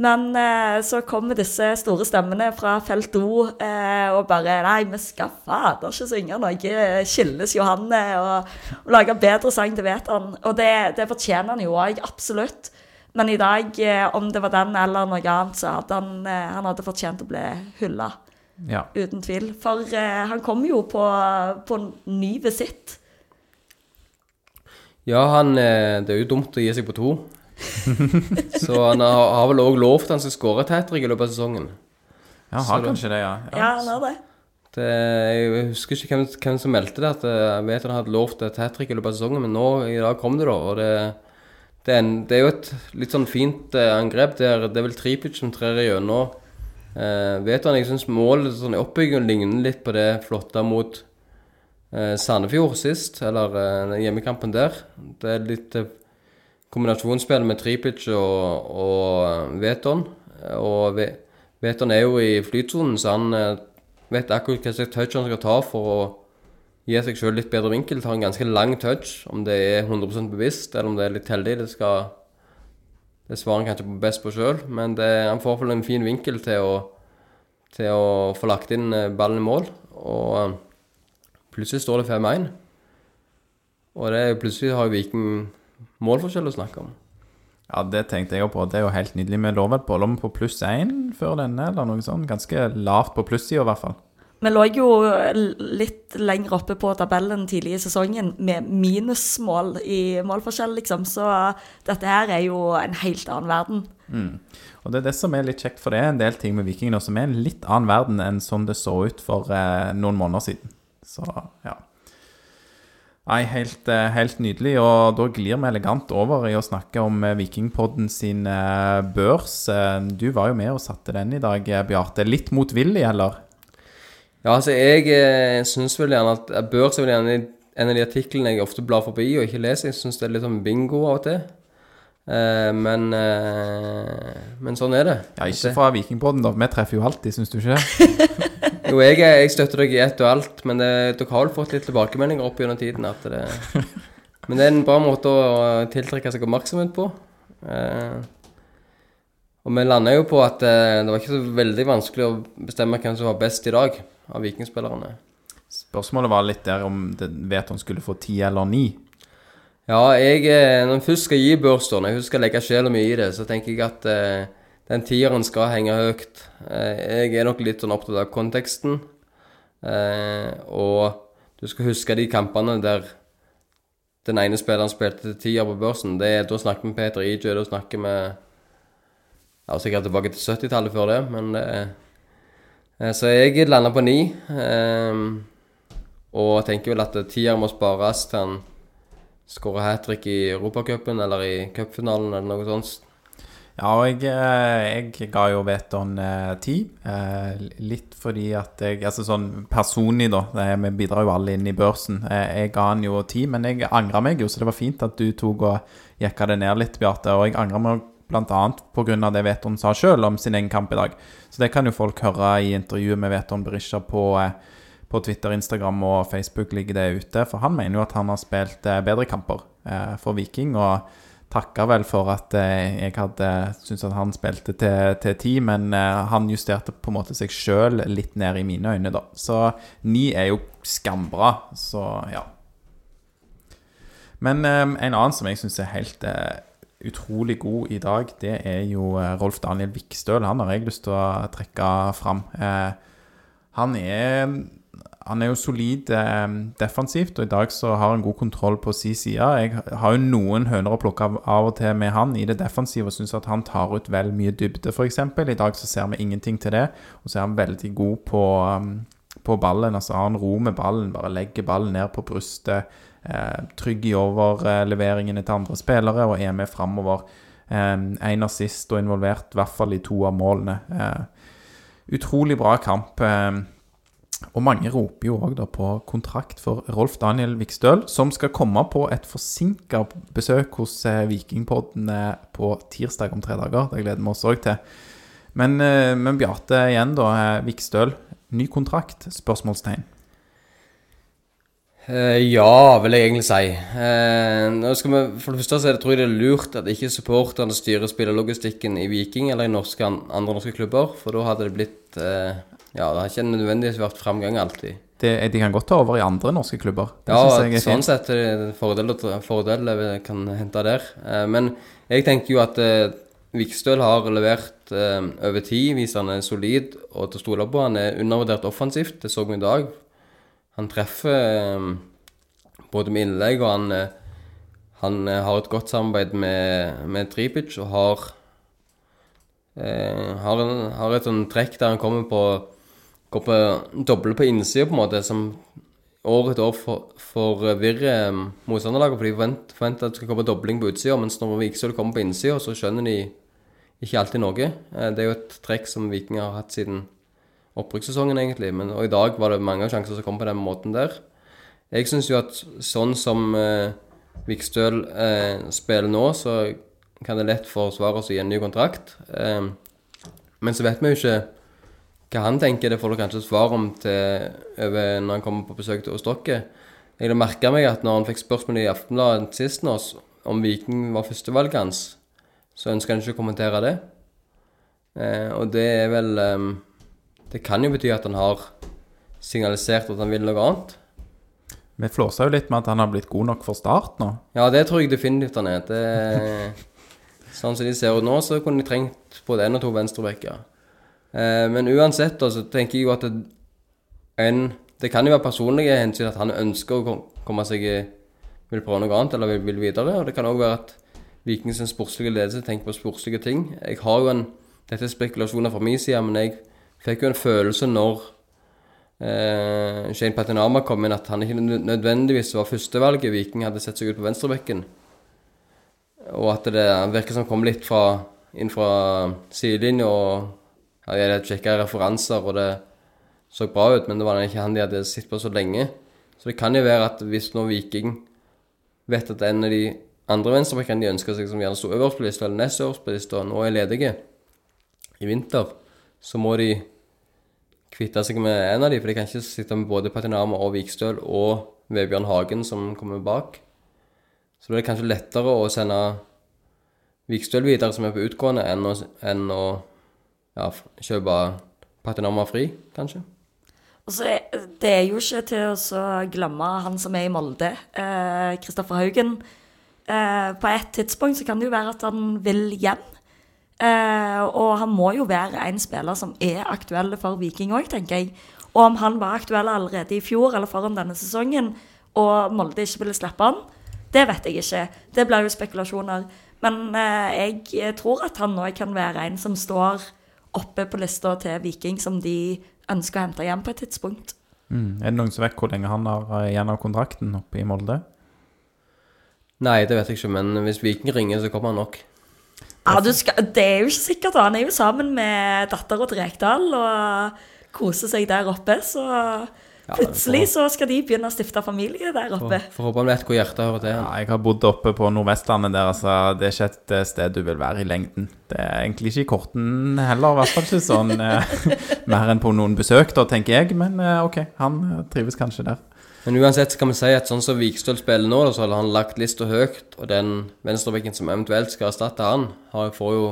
Men eh, så kommer disse store stemmene fra felt O eh, og bare Nei, vi skal fader ikke synge noe Skilles Johanne og, og lage bedre sang til Vetan. Og det, det fortjener han jo òg, absolutt. Men i dag, eh, om det var den eller noe annet, så hadde han, eh, han hadde fortjent å bli hylla. Ja. uten tvil. For eh, han kom jo på, på ny visitt. Ja, han, det er jo dumt å gi seg på to. så han har, har vel òg lovt han skal skåre et hat trick i løpet av sesongen. Ja, han har det- kanskje det, ja. Ja, han har det. Det, jeg husker ikke hvem, hvem som meldte det, at jeg vet han hadde lovt et hat trick i løpet av sesongen, men nå i dag kom det, da. Og det, det, er, en, det er jo et litt sånn fint eh, angrep der det er vel Tripic som trer igjennom. Eh, vet han, jeg syns målet sånn i oppbyggingen ligner litt på det flotte mot eh, Sandefjord sist, eller eh, hjemmekampen der. Det er litt eh, kombinasjonsspill med Tripic og, og eh, Veton. Og Ve- Veton er jo i flytsonen, så han eh, vet akkurat hva slags touch han skal ta for å gi seg sjøl litt bedre vinkel. Tar en ganske lang touch, om det er 100% bevisst eller om det er litt heldig. Det skal Det svarer han kanskje best på sjøl, men det, han får iallfall en fin vinkel til å, til å få lagt inn eh, ballen i mål. Og eh, plutselig står det 5-1. Og det plutselig har Viking målforskjell å snakke om. Ja, det tenkte jeg òg på. Det er jo helt nydelig. Vi lå vel på lå på pluss én før denne, eller noe sånt. Ganske lavt på plussida, i hvert fall. Vi lå jo litt lenger oppe på tabellen tidlig i sesongen med minusmål i målforskjell, liksom. Så dette her er jo en helt annen verden. Og det er det som er litt kjekt, for det er en del ting med Vikingene som er en litt annen verden enn sånn det så ut for eh, noen måneder siden. Så ja. Nei, helt, eh, helt nydelig. Og da glir vi elegant over i å snakke om eh, Vikingpodden sin eh, børs. Du var jo med og satte den i dag, Bjarte. Litt motvillig, eller? Ja, altså jeg eh, syns vel gjerne at jeg bør seg vel gjerne en av de artiklene jeg ofte blar forbi og ikke leser. Jeg syns det er litt sånn bingo av og til. Eh, men, eh, men sånn er det. Ja, ikke fra Vikingpodden, da. Vi treffer jo alltid, syns du ikke? Jo, jeg, jeg støtter deg i ett og alt, men det, dere har vel fått litt tilbakemeldinger opp gjennom tiden. At det, men det er en bra måte å tiltrekke seg oppmerksomhet på. Eh, og vi landa jo på at eh, det var ikke så veldig vanskelig å bestemme hvem som var best i dag av vikingspillerne. Spørsmålet var litt der om det vet han skulle få ti eller ni. Ja, jeg, eh, når jeg først skal gi når jeg skal legge sjela mi i det, så tenker jeg at eh, den tieren skal henge høyt. Eh, jeg er nok litt sånn opptatt av konteksten. Eh, og du skal huske de kampene der den ene spilleren spilte til tier på børsen. Det, er- da snakker vi med Peter Ijø, da snakker vi ja, sikkert tilbake til 70-tallet før det, men det eh, Så jeg lander på ni. Eh, og tenker vel at tier må spares til han skårer hat trick i Europacupen eller i cupfinalen eller noe sånt. Ja, og jeg, eh, jeg ga jo Veton eh, ti. Eh, litt fordi at jeg Altså sånn personlig, da. Vi bidrar jo alle inn i børsen. Eh, jeg ga han jo ti, men jeg angra meg jo, så det var fint at du tok og jekka det ned litt, Bjarte. Og jeg angra meg bl.a. pga. det Veton sa sjøl om sin egen kamp i dag. Så det kan jo folk høre i intervjuet med Veton Berisha på eh, på Twitter, Instagram og Facebook ligger det ute. For han mener jo at han har spilt eh, bedre kamper eh, for Viking. Og takka vel for at jeg hadde syntes at han spilte til, ti, men han justerte på en måte seg sjøl litt ned i mine øyne, da. Så ni er jo skambra, så ja. Men en annen som jeg syns er helt utrolig god i dag, det er jo eh, Rolf Daniel Vikstøl. Han har jeg lyst til å trekke fram. Eh, han er han er jo solid eh, defensivt, og i dag så har han god kontroll på si side. Jeg har jo noen høner å plukke av, og til med han i det defensive og syns at han tar ut vel mye dybde, f.eks. I dag så ser vi ingenting til det, og så er han veldig god på, på ballen. Altså har han ro med ballen, bare legger ballen ned på brystet, eh, trygg i overleveringene til andre spillere og er med framover. Eh, en assist og involvert i hvert fall i to av målene. Eh, utrolig bra kamp. Eh, og mange roper jo òg på kontrakt for Rolf Daniel Vikstøl, som skal komme på et forsinka besøk hos eh, Vikingpodden eh, på tirsdag om tre dager. Det gleder vi oss òg til. Men, eh, men Bjarte igjen, da. eh, Vikstøl. Ny kontrakt? Spørsmålstegn. Eh, ja, vil jeg egentlig si. Eh, vi, for det første så det, tror jeg det er lurt at ikke supporterne styrer spillerlogistikken i Viking eller i norske, andre norske klubber, for da hadde det blitt eh, Ja, det har ikke nødvendigvis vært framgang alltid. Det, de kan godt ta over i andre norske klubber. Det Ja, sånn sett er det en fordel, fordel vi kan hente der. Men jeg tenker jo at Vikstøl har levert eh, over tid, viser han er solid og til å stole på. Han er undervurdert offensivt, det så vi i dag. Han treffer eh, både med innlegg, og han, eh, han eh, har et godt samarbeid med, med Tripic og har eh, har, en, har et sånn trekk der han kommer på går på doble på innsida, på en måte, som år etter år for- forvirrer um, motstanderlaget. For de forventer, forventer at det skal komme dobling på utsida, mens når Vikstøl kommer på innsida, så skjønner de ikke alltid noe. Eh, Det er jo et trekk som Viking har hatt siden opprykkssesongen, egentlig. Men, og i dag var det mange sjanser som kom på den måten der. Jeg syns jo at sånn som eh, Vikstøl eh, spiller nå, så kan det lett forsvares å gi en ny kontrakt. Eh, men så vet vi jo ikke hva han tenker. Det får du kanskje svar om til, over når han kommer på besøk til Ostokke. Jeg merka meg at når han fikk spørsmål i Aftenbladet sist nå, om Viking var førstevalget hans, så ønsker han ikke å kommentere det. Eh, og det er vel eh, Det kan jo bety at han har signalisert at han vil noe annet. Vi flåsa jo litt med at han har blitt god nok for start nå. Ja, det tror jeg definitivt han er. Det, sånn som de ser ut nå, så kunne de trengt både én og to venstrebacker. Eh, men uansett, så så tenker jeg jo at det, en, det kan jo være personlige hensyn at han ønsker å komme seg Vil prøve noe annet eller vil, vil videre. Og det kan òg være at Vikings sportslige ledelse tenker på sportslige ting. Jeg har jo en Dette er spekulasjoner fra min side, men jeg fikk jo en følelse når eh, Shane Patinama kom inn, at han ikke nødvendigvis var førstevalget Viking hadde sett seg ut på venstrebekken. Og at det virker som kom litt fra, inn fra sidelinja og hadde sjekka referanser, og det så bra ut, men det var ikke han de hadde sett på så lenge. Så det kan jo være at hvis nå Viking vet at en av de andre venstrebackene de ønsker seg, som gjerne sto øverst på lista, eller nest øverst på lista, nå er ledige i vinter, så må de kvitte seg med en av de, for de kan ikke sitte med både Patinama og Vikstøl og Vebjørn Hagen som kommer bak. Så da er det kanskje lettere å sende Vikstøl videre, som er på utgående, enn å, enn å ja, kjøpe Patinama fri, kanskje. Altså, Det er jo ikke til å glemme han som er i Molde, eh, Kristoffer Haugen. Eh, på et tidspunkt så kan det jo være at han vil hjem. Eh, og han må jo være en spiller som er aktuell for Viking òg, tenker jeg. Og om han var aktuell allerede i fjor eller foran denne sesongen, og Molde ikke ville slippe han, det vet jeg ikke. Det blir jo spekulasjoner. Men eh, jeg tror at han òg kan være en som står oppe på lista til Viking, som de ønsker å hente hjem på et tidspunkt. Mm. Er det noen som vet hvor lenge han har eh, igjen av kontrakten oppe i Molde? Nei, det vet jeg ikke, men hvis Viking ringer, så kommer han nok. Ja, du skal, Det er jo ikke sikkert. Han er jo sammen med dattera til Rekdal og koser seg der oppe. Så Ja, plutselig så skal de begynne å stifte familie der oppe. Får, håpe han vet hvor hjertet hører til. Ja, jeg har bodd oppe på Nordvestlandet der, altså. Det er ikke et eh, sted du vil være i lengden. Det er egentlig ikke i korten heller, i hvert fall ikke sånn eh, mer enn på noen besøk, da, tenker jeg. Men eh, OK, han trives kanskje der. Men uansett kan vi si at sånn som Vikstøl spiller nå, så har han lagt lista høyt, og den venstrebekken som eventuelt skal erstatte han, har, får jo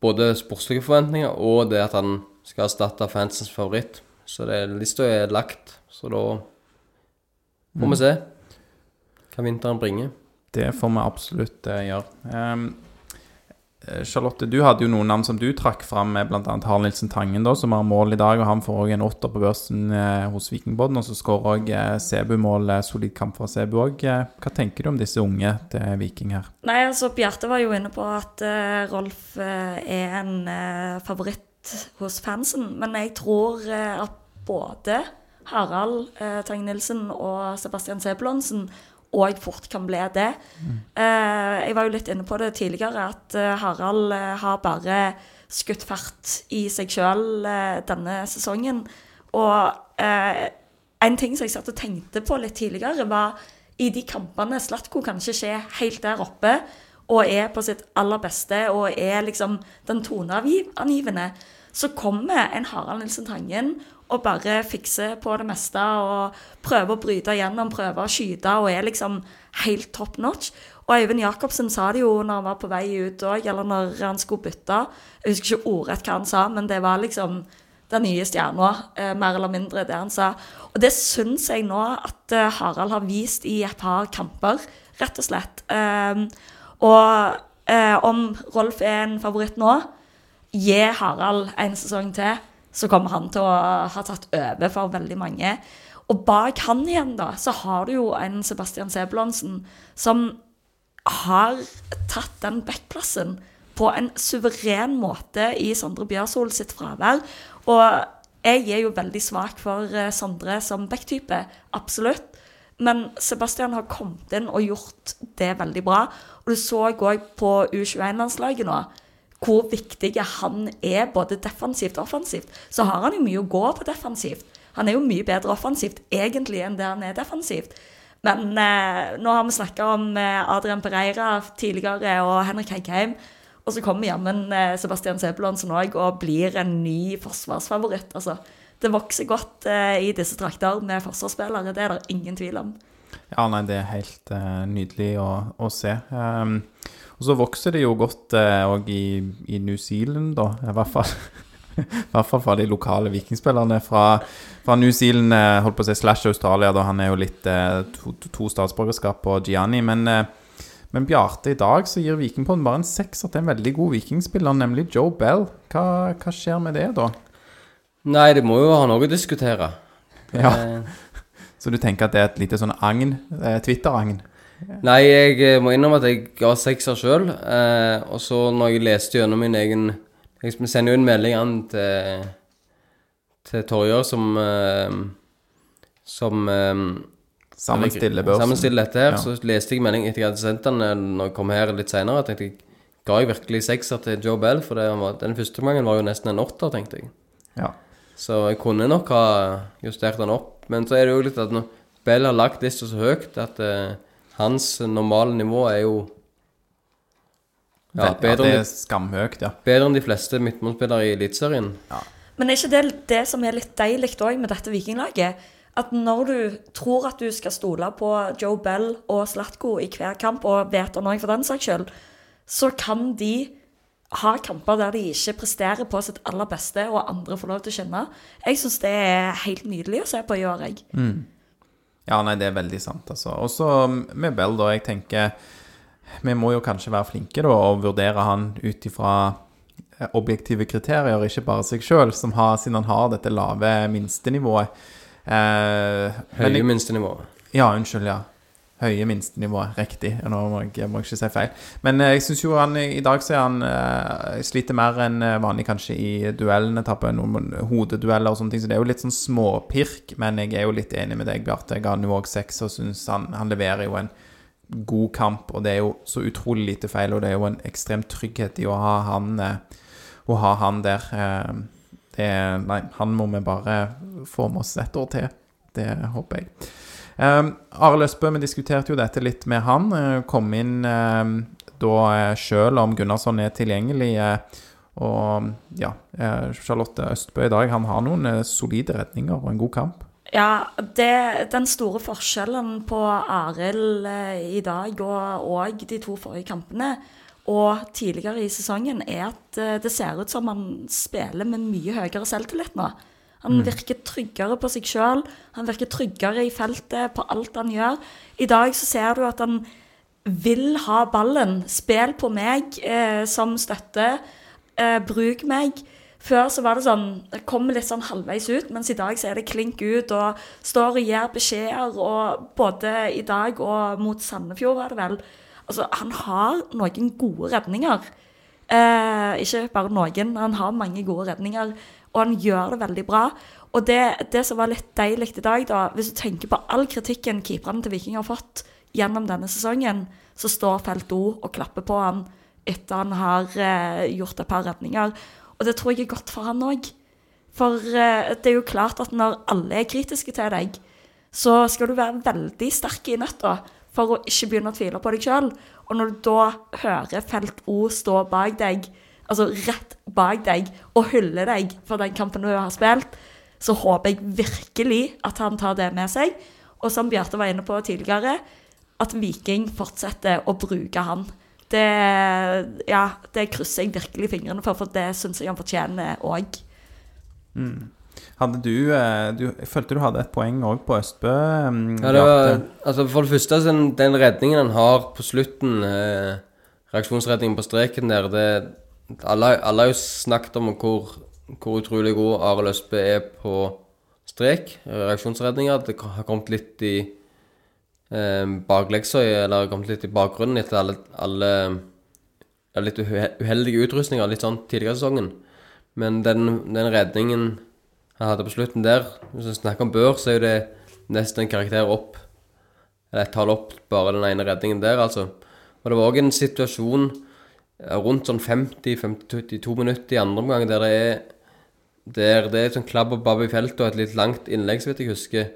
både sportslige forventninger og det at han skal erstatte fansens favoritt. Så det, lista er lagt, så da får vi se hva vinteren bringer. Det får vi absolutt eh, gjøre. Eh, Charlotte, du hadde jo noen navn som du trakk fram, med bl.a. Harald Nilsen Tangen, da, som har mål i dag. og Han får òg en åtter på børsen eh, hos Vikingbodden. Og så skårer òg eh, Sebu-mål. Eh, solid kamp fra Sebu òg. Eh, hva tenker du om disse unge til Viking her? Nei, altså Bjarte var jo inne på at eh, Rolf eh, er en eh, favoritt hos fansen. Men jeg tror eh, at både Harald uh, Tangen Nilsen og Sebastian Sebulonsen òg fort kan bli det. Eh, jeg var jo litt inne på det tidligere, at eh, Harald eh, har bare skutt fart i seg sjøl denne sesongen. Og en ting som jeg satt og tenkte på litt tidligere, var i de kampene Slatko kanskje ikke er helt der oppe og er på sitt aller beste og er liksom den toneangivende, så kommer en Harald Nilsen Tangen og bare fikser på det meste og prøver å bryte igjennom, prøver å skyte og er liksom helt top notch. Og Øyvind Jacobsen sa det jo når han var på vei ut òg, eller når han skulle bytte. Jeg husker ikke ordrett hva han sa, men det var liksom den nye stjerna, eh, mer eller mindre det han sa. Og det syns jeg nå at eh, Harald har vist i et par kamper, rett og slett. Um, og Eh, om Rolf er en favoritt nå, gi Harald en sesong til, så kommer han til å ha tatt over for veldig mange. Og bak han igjen, da, så har du jo en Sebastian Sebulonsen som har tatt den backplassen på en suveren måte i Sondre Bjørsol sitt fravær. Og jeg er jo veldig svak for eh, Sondre som backtype, absolutt. Men Sebastian har kommet inn og gjort det veldig bra. Og du så òg på U21-landslaget nå hvor viktig han er både defensivt og offensivt. Så har han jo mye å gå på defensivt. Han er jo mye bedre offensivt egentlig enn det han er defensivt. Men eh, nå har vi snakka om eh, Adrian Pereira tidligere og Henrik Heikheim. Og så kommer jammen eh, Sebastian Sebulonsen òg og blir en ny forsvarsfavoritt. Altså, det vokser godt eh, i disse trakter med forsvarsspillere, det er det ingen tvil om. Ja, nei, det er helt eh, nydelig å, å se. Um, og så vokser det jo godt òg i, i New Zealand, da. I hvert fall. I hvert fall fra de lokale vikingspillerne fra, fra New Zealand, eh, holdt på å si slash Australia, da han er jo litt eh, to, to statsborgerskap på Gianni. Men, eh, men Bjarte, i dag så gir Vikingpodden bare en sekser til en veldig god vikingspiller, nemlig Joe Bell. Hva, hva skjer med det, da? Nei, det må jo ha noe å diskutere. Ja. Eh, Så du tenker at det er et lite sånn agn? Eh, Twitter-agn? Nei, jeg eh, må innrømme at jeg ga sekser sjøl. Eh, og så når jeg leste gjennom min egen Jeg sender jo en melding an til, til Torjer som eh, Som eh, Sammenstiller børsen? Sammenstiller dette her. Ja. Så leste jeg melding etter jeg hadde sendt den eh, når jeg kom her litt seinere. Tenkte jeg Ga jeg virkelig sekser til Joe Bell? For var, den første gangen var jo nesten en åtter, tenkte jeg. Ja. Så jeg kunne nok ha justert den opp. Men så er det jo litt at når Bell har lagt lista så høyt at eh, hans normale nivå er jo ja, ja, bedre, det enn er skamhøyt, ja. de, bedre enn de fleste midtmålsspillere i Eliteserien. Men er ikke det det som er litt deilig òg med dette vikinglaget? At når du tror at du skal stole på Joe Bell og Slatko i hver kamp, og Veton òg for den saks skyld, så kan de ha kamper der de ikke presterer på sitt aller beste, og andre får lov til å kjenne. Jeg syns det er helt nydelig å se på i år, jeg. Ja, nei, det er veldig sant, altså. Og så med Bell, da. Jeg tenker Vi må jo kanskje være flinke da og vurdere han ut ifra eh, objektive kriterier, ikke bare seg sjøl, siden han har dette lave minstenivået. Eh, Høye minstenivået. Ja, unnskyld, ja. Høye minstenivået. riktig. Nå må jeg, må ikke si feil. Men eh, jeg syns jo han i dag så er han uh, sliter mer enn eh, vanlig kanskje i duellene, tapper noen hodedueller og sånne ting, så det er jo litt sånn småpirk. Men jeg er jo litt enig med deg, Bjarte. Jeg ga han jo òg seks og syns han, han leverer jo en god kamp, og det er jo så utrolig lite feil, og det er jo en ekstrem trygghet i å ha han, uh, å ha han der. Uh, det, nei, han må vi bare få med oss et år til. Det håper jeg. Um, Arild Østbø, vi diskuterte jo dette litt med han. eh, kom inn um, da uh, sjøl om Gunnarsson er tilgjengelig. eh, og ja, eh, Charlotte Østbø i dag, han har noen eh, solide redninger og en god kamp. Ja, det, den store forskjellen på Arild eh, i dag og, og de to forrige kampene og tidligere i sesongen, er at eh, det ser ut som han spiller med mye høyere selvtillit nå. Han virker tryggere på seg sjøl, han virker tryggere i feltet på alt han gjør. I dag så ser du at han vil ha ballen. Spill på meg eh, som støtte. Eh, bruk meg. Før så var det sånn Det kommer litt sånn halvveis ut, mens i dag så er det klink ut og står og gir beskjeder. Og både i dag og mot Sandefjord, var det vel. Altså, han har noen gode redninger. Eh, ikke bare noen, han har mange gode redninger. Og han gjør det veldig bra. Og det, det som var litt deilig i dag, da, hvis du tenker på all kritikken keeperne til Viking har fått gjennom denne sesongen, så står Felt O og klapper på han etter han har eh, gjort et par redninger. Og det tror jeg er godt for han òg. For eh, det er jo klart at når alle er kritiske til deg, så skal du være veldig sterk i nøtta for å ikke begynne å tvile på deg sjøl. Og når du da hører Felt O stå bak deg, altså rett bak deg, og hylle deg for den kampen du har spilt, så håper jeg virkelig at han tar det med seg. Og som Bjarte var inne på tidligere, at Viking fortsetter å bruke han. Det, ja, det krysser jeg virkelig fingrene for, for det syns jeg han fortjener òg. Hadde du, eh, du Jeg følte du hadde et poeng òg på Østbø. mm, Ja, det var, altså For det første, den, den redningen han har på slutten, eh, reaksjonsredningen på streken der det, alle, har jo snakket om hvor, hvor utrolig god Arild Østbø er på strek, reaksjonsredninger. Det har kommet litt i eh, bakleksa, eller kommet litt i bakgrunnen etter alle, alle litt uheldige utrustninger litt sånn tidligere i sesongen. Men den, den redningen han hadde på slutten der, hvis vi snakker om Bør, så er jo det nesten en karakter opp. Eller et tall opp, bare den ene redningen der, altså. Og det var òg en situasjon eh, rundt sånn 50-52 minutter i andre omgang der det er der det er sånn klabb og babb i feltet og et litt langt innlegg, så vidt jeg husker,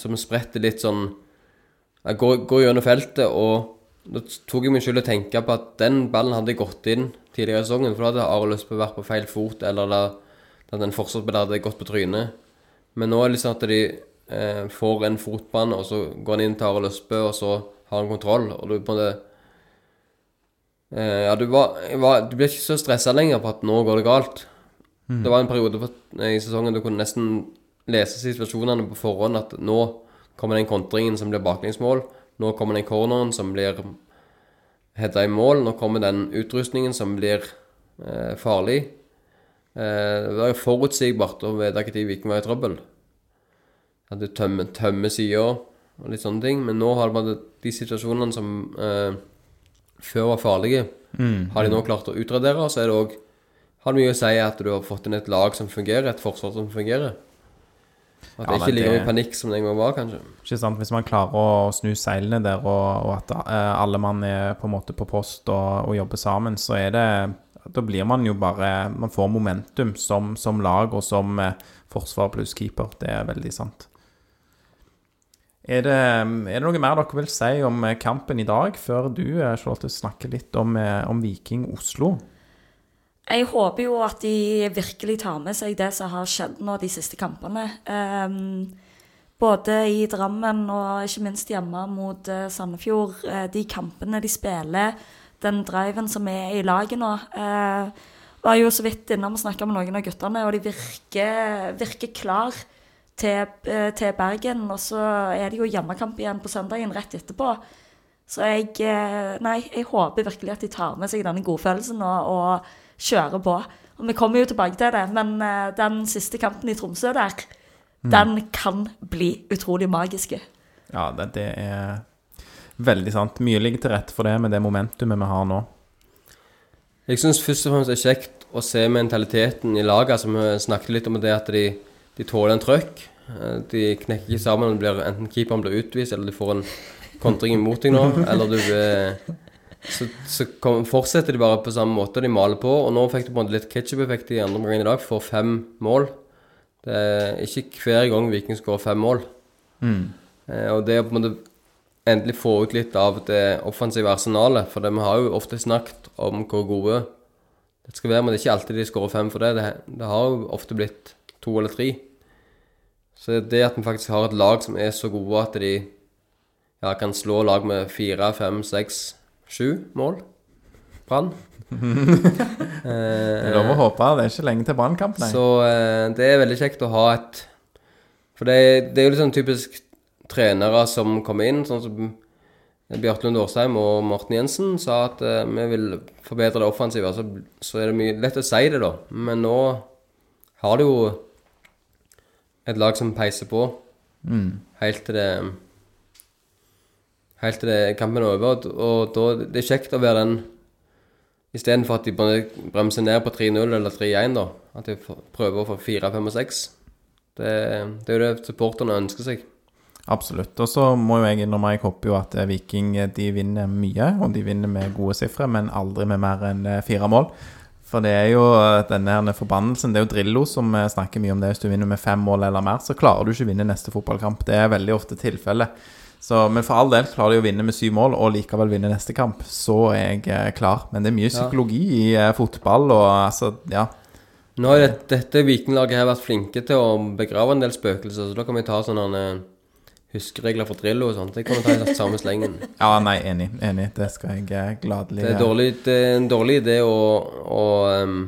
som spretter litt sånn Jeg går, går gjennom feltet, og da tok jeg meg selv å tenke på at den ballen hadde gått inn tidligere i sesongen, for da hadde Arild Østbø vært på feil fot, eller da, da den forsvarsspiller hadde gått på trynet. Men nå er det liksom at de eh, får en fotbane, og så går han inn til Arild Østbø, og så har han kontroll, og du på en måte Ja, du, var, var, du ble ikke så stressa lenger på at nå går det galt. Det var en periode for, i sesongen du kunne nesten lese situasjonene på forhånd, at nå kommer den kontringen som blir baklengsmål, nå kommer den corneren som blir heada i mål, nå kommer den utrustningen som blir eh, farlig. Eh, det var jo forutsigbart å vite når Viking var i trøbbel. At du tømmer, tømmer sida og litt sånne ting. Men nå har det bare de situasjonene som eh, før var farlige, har de nå klart å utradere. Så er det òg har det mye å si at du har fått inn et lag som fungerer, et forsvar som fungerer. At det ikke ligger det- i panikk som det en gang var, kanskje. Ikke sant? Hvis man klarer å snu seilene der, og, og at eh, alle mann er på en måte på post og, og jobber sammen, så er det Da blir man jo bare Man får momentum som, som lag og som eh, forsvar pluss keeper. Det er veldig sant. Er det, er det noe mer dere vil si om eh, kampen i dag, før du, eh, Charlotte, snakker litt om, eh, om Viking Oslo? Jeg håper jo at de virkelig tar med seg det som har skjedd nå de siste kampene. Um, både i Drammen og ikke minst hjemme mot Sandefjord. De kampene de spiller, den driven som er i laget nå. Uh, var jo så vidt innom og snakka med noen av guttene, og de virker, virker klar til, eh, til Bergen. Og så er det jo hjemmekamp igjen på søndagen rett etterpå. Så jeg eh, Nei, jeg håper virkelig at de tar med seg denne godfølelsen og, og kjører på. Og vi kommer jo tilbake til det, men eh, den siste kampen i Tromsø der, den kan bli utrolig magiske. Ja, det, det er veldig sant. Mye ligger til rette for det med det momentumet vi har nå. Jeg syns først og fremst det er kjekt å se mentaliteten i laget. Altså, vi snakket litt om det at de, de tåler en trøkk. Eh, De knekker ikke sammen. Blir, enten keeperen blir utvist, eller de får en kontring imot deg nå. Eller du eh, Så, så kom, fortsetter de bare på samme måte. De maler på. Og nå fikk du på en måte litt ketsjup-effekt i andre omgang i dag. Får fem mål. Det er ikke hver gang Viking skårer fem mål. Eh, og det å på en måte endelig få ut litt av det offensive arsenalet. For det, vi har jo ofte snakket om hvor gode det skal være, men det er ikke alltid de skårer fem for det. det. Det har jo ofte blitt to eller tre. Så det at vi faktisk har et lag som er så gode at de ja, kan slå lag med fire, fem, seks, sju mål Brann. Det er lov å håpe. Det er ikke lenge til brannkamp, nei. Så eh, det er veldig kjekt å ha et For det, det er jo litt sånn typisk trenere som kommer inn, sånn som Bjartlund Årsheim og Morten Jensen sa at eh, vi vil forbedre det offensive. Så, så er det mye lett å si det, da. Men nå har det jo et lag som peiser på helt til det Helt til det kampen er over. Og, og da det er kjekt å være den Istedenfor at de bremser ned på 3-0 eller 3-1, da. At de prøver å få 4, 5 og 6. Det, det er jo det supporterne ønsker seg. Absolutt. Og så må jo jeg innrømme, jeg håper jo at eh, Viking eh, de vinner mye, og de vinner med gode sifre, men aldri med mer enn eh, fire mål. For det er jo eh, denne her forbannelsen. Det er jo Drillo som eh, snakker mye om det. Hvis du vinner med fem mål eller mer, så klarer du ikke å vinne neste fotballkamp. Det er veldig ofte tilfellet. Så, men for all del, klarer de å vinne med syv mål og likevel vinne neste kamp, så er jeg eh, klar. Men det er mye psykologi i eh, fotball, og altså, ja. Nå har det, dette vikinglaget vært flinke til å begrave en del spøkelser, så da kan vi ta sånne eh, huskeregler for Drillo og sånt. Det kan å ta i samme slengen. Ja, nei, enig. Enig. Det skal jeg gladelig gjøre. Det er, dårlig, det er en dårlig idé å, å um,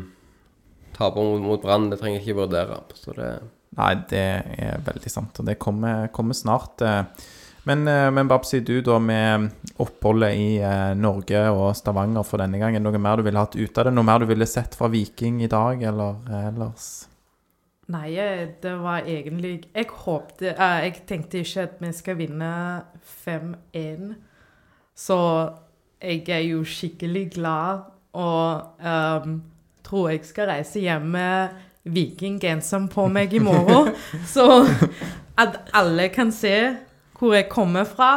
tape mot, mot Brann. Det trenger jeg ikke vurdere. Så det Nei, det er veldig sant, og det kommer, kommer snart. eh. Men, eh, men Babsi, du da med oppholdet i eh, Norge og Stavanger for denne gangen, noe mer du ville hatt ut av det? Noe mer du ville sett fra Viking i dag, eller eh, ellers? Nei, eh, det var egentlig Jeg håpte uh, Jeg tenkte ikke at vi skal vinne 5-1. Så jeg er jo skikkelig glad og um, tror jeg skal reise hjem med vikinggenseren på meg i morgen. Så at alle kan se hvor jeg kommer fra.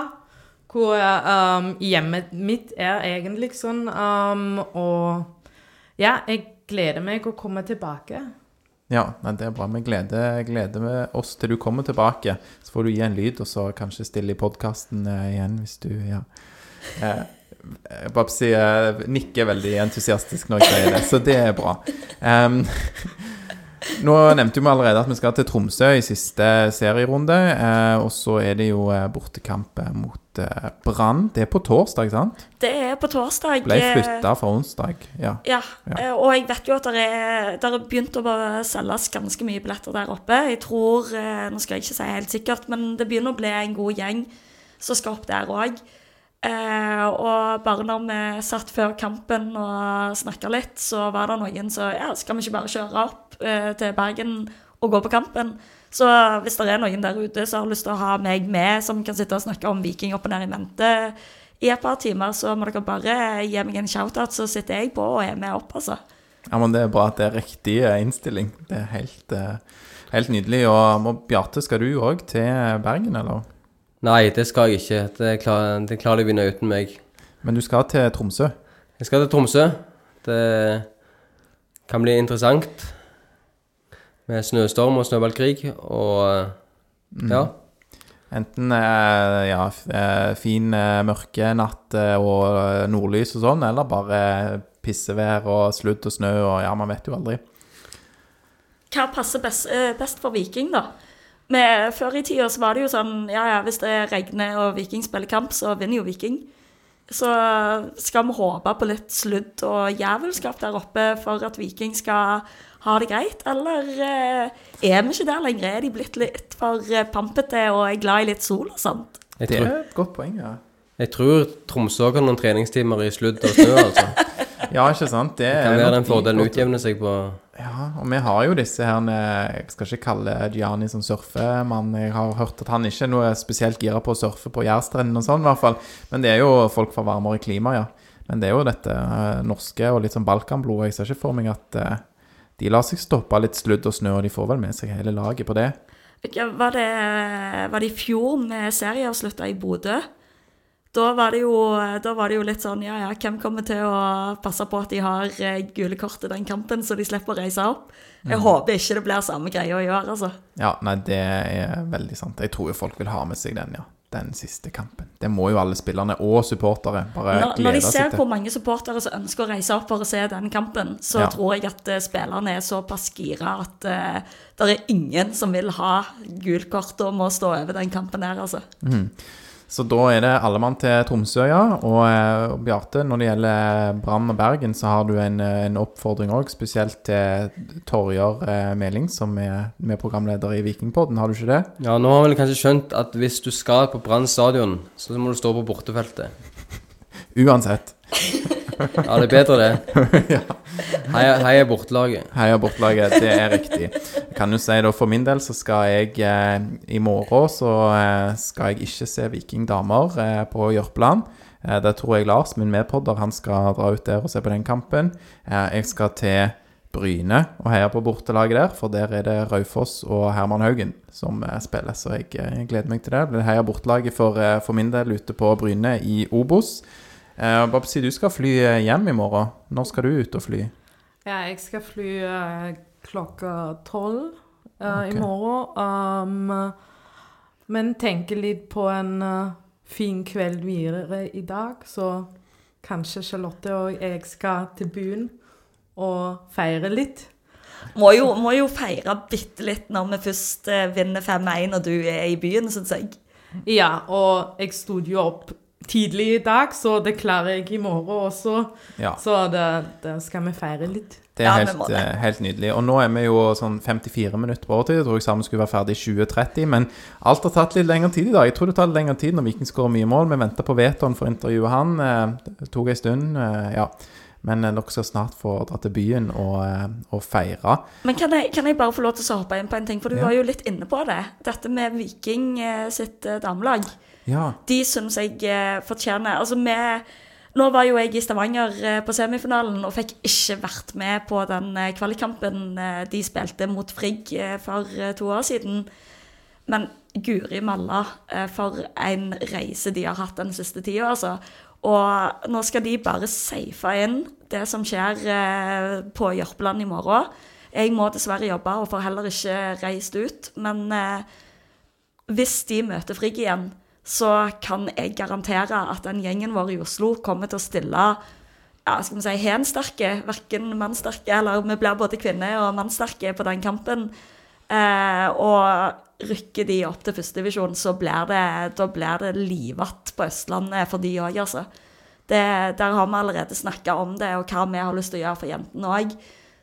Hvor um, hjemmet mitt er egentlig sånn. Um, og ja, jeg gleder meg å komme tilbake. Ja, det er bra. Vi gleder, gleder oss til du kommer tilbake. Så får du gi en lyd, og så kanskje stille i podkasten igjen hvis du Ja. Eh, Babsi eh, nikker veldig entusiastisk når jeg sier det, så det er bra. Em, nå nevnte vi allerede at vi skal til Tromsø i siste serierunde. Eh, og så er det jo eh, bortekamp eh, mot eh, Brann. Det er på torsdag, sant? Det er på torsdag. Ble eh, flytta fra onsdag. Ja. Ja, Ja. og jeg vet jo at det er, er begynt å bare selges ganske mye billetter der oppe. Jeg tror, nå skal jeg ikke si helt sikkert, men det begynner å bli en god gjeng som skal opp der òg. Eh, og bare når vi satt før kampen og snakka litt, så var det noen som Ja, skal vi ikke bare kjøre opp eh, til Bergen og gå på kampen? Så hvis det er noen der ute som har lyst til å ha meg med, som kan sitte og snakke om Viking opp og ned i mente i et par timer, så må dere bare gi meg en shout-out, så sitter jeg på og er med opp, altså. Ja, men Det er bra at det er riktig eh, innstilling. Det er helt, eh, helt nydelig. Og, Bjarte, skal du òg til Bergen, eller? Nei, det skal jeg ikke. Det, klar, det klarer de å vinne uten meg. Men du skal til Tromsø. Jeg skal til Tromsø. Det kan bli interessant med snøstorm og snøballkrig. Og ja. Enten eh, ja, eh, fin eh, mørke natt eh, og eh, nordlys og sånn, eller bare pissevær og sludd og snø og ja, man vet jo aldri. Hva passer best, eh, best for Viking, da? Med, før i tida så var det jo sånn Ja, ja, hvis det regner og Viking spiller kamp, så vinner jo Viking. Så skal vi håpe på litt sludd og jævelskap der oppe for at Viking skal ha det greit, eller eh, er vi ikke der lenger? Er de blitt litt for eh, pampete og er glad i litt sol og sånt? Jeg Det er et godt poeng, ja. jeg tror Tromsø har noen treningstimer i sludd og snø, altså. Ja, ikke sant? Det Kan er være den fordelen utjevner seg på Ja, og vi har jo disse her Jeg skal ikke kalle Gianni som surfemann. Jeg har hørt at han ikke er noe spesielt gira på å surfe på Jærstrendene og sånn, i hvert fall. Men det er jo folk fra varmere klima, ja. Men det er jo dette eh, norske og litt sånn balkanblod. Jeg ser ikke for meg at de lar seg stoppe av litt sludd og snø, og de får vel med seg hele laget på det. Var det, var det i fjor med serieavslutta i Bodø? Da var, det jo, da var det jo litt sånn Ja, ja, hvem kommer til å passe på at de har eh, gule kort i den kampen, så de slipper å reise opp? Jeg håper ikke det blir samme greia i år, altså. Ja, nei, det er veldig sant. Jeg tror jo folk vil ha med seg den, ja. Den siste kampen. Det må jo alle spillerne og supportere bare Når, når de ser til. hvor mange supportere som ønsker å reise opp for å se den kampen, så Ja. tror jeg at eh, spillerne er såpass gira at uh, det er ingen som vil ha gult kort og må stå over den kampen her, altså. Så da er det alle mann til Tromsø, ja. Og, eh, og Bjarte, når det gjelder Brann og Bergen, så har du en, eh, en oppfordring òg, spesielt til Torjar eh, Meling, som er med programleder i Vikingpodden, har du ikke det? Ja, nå har vel kanskje skjønt at hvis du skal på Brann stadion, så må du stå på bortefeltet. Uansett. Ja, det er bedre det. Heia, bortelaget. Heia bortelaget, det er riktig. Jeg kan jo si da, For min del så skal jeg eh, i morgen så eh, skal jeg ikke se Viking damer eh, på Jørpeland. Eh, der tror jeg Lars, min medpodder, han skal dra ut der og se på den kampen. Eh, jeg skal til Bryne og heie på bortelaget der, for der er det Raufoss og Herman Haugen som eh, spiller. Så jeg, jeg gleder meg til det. Det heia bortelaget for, for min del ute på Bryne i Obos. Eh, Babsi, du skal fly eh, hjem i morgen. Når skal du ut og fly? Ja, jeg skal fly eh, klokka tolv eh, okay. i morgen. Um, men tenker litt på en uh, fin kveld videre i dag, så kanskje Charlotte og jeg skal til byen og feire litt. Må jo, må jo feire bitte litt når vi først eh, vinner 5-1 og du er i byen, syns jeg. Ja, og jeg sto jo opp tidlig i dag, så det klarer jeg i morgen også. Ja. Så det, det skal vi feire litt. Det er Ja, helt, det. eh, helt nydelig. Og nå er vi jo sånn 54 minutter på overtid. Jeg tror eksamen skulle være ferdig i 2030, men alt har tatt litt lengre tid i dag. Jeg tror det tar litt lengre tid når Viking skårer mye mål. Vi venter på Veton for å intervjue han. Eh, Det tok en stund, eh, ja. Men dere skal snart få dra til byen og, og feire. Men kan jeg, kan jeg bare få lov til å hoppe inn på en ting, for du Ja. var jo litt inne på det. Dette med Viking sitt damelag. Ja. De syns jeg eh, fortjener Altså, vi Nå var jo jeg i Stavanger eh, på semifinalen og fikk ikke vært med på den eh, kvalikkampen de spilte mot Frigg for to år siden. Men guri malla, for en reise de har hatt den siste tida, altså. Og nå skal de bare safe inn det som skjer på Jørpeland i morgen. Jeg må dessverre jobbe og får heller ikke reist ut. Men hvis de møter Frigg igjen, så kan jeg garantere at den gjengen vår i Oslo kommer til å stille ja, skal vi si, hensterke, verken mannsterke eller vi blir både kvinner og mannsterke på den kampen. Eh, og rykker de opp til førstedivisjon, så blir det, da det livatt på Østlandet for de òg, altså. Det, der har vi allerede snakka om det, og hva vi har lyst til å gjøre for jentene òg.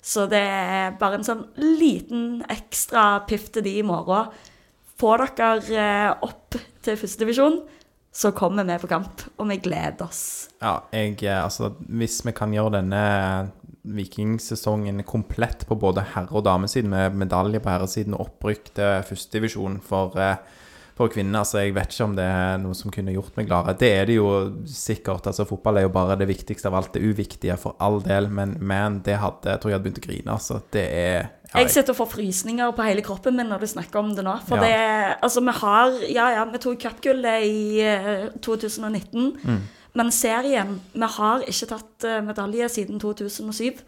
Så det er bare en sånn liten ekstra piff til de i morgen. Få dere eh, opp til førstedivisjon, så kommer vi på kamp, og vi gleder oss. Ja, jeg, eh, altså, hvis vi kan gjøre denne vikingsesongen komplett på både herre- og damesiden, med medalje på herresiden og opprykk til førstedivisjon for, eh, for kvinner, altså jeg vet ikke om det er noe som kunne gjort meg gladere. Det er det jo sikkert. altså Fotball er jo bare det viktigste av alt. Det uviktige for all del, men man, det hadde Jeg tror jeg hadde begynt å grine. altså Det er ja, Jeg sitter og får frysninger på hele kroppen min når du snakker om det nå. For Ja. det Altså, vi har Ja, ja, vi tok cupgullet i eh, 2019. Mm. Men serien Vi har ikke tatt eh, medalje siden 2007.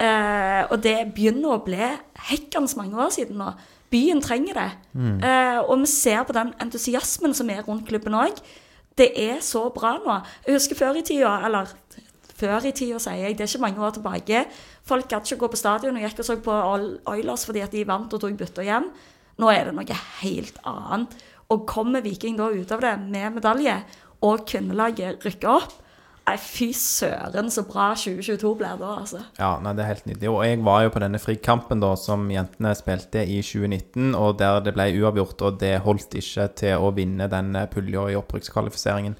Eh, og det begynner å bli hekkende mange år siden nå. Byen trenger det. Mm. Eh, og vi ser på den entusiasmen som er rundt klubben òg. Det er så bra nå. Jeg husker før i tida, eller før i tida, sier jeg, det er ikke mange år tilbake. Folk gadd ikke gå på stadion og gikk og så på Oilers fordi at de vant og tok bytta hjem. Nå er det noe helt annet. Og kommer Viking da ut av det med medalje, og kvinnelaget rykker opp, nei, fy søren så bra 2022 blir da, altså. Ja, nei, det er helt nydelig. Og jeg var jo på denne frikampen da, som jentene spilte i 2019, og der det ble uavgjort, og det holdt ikke til å vinne den eh, pulja i opprykkskvalifiseringen.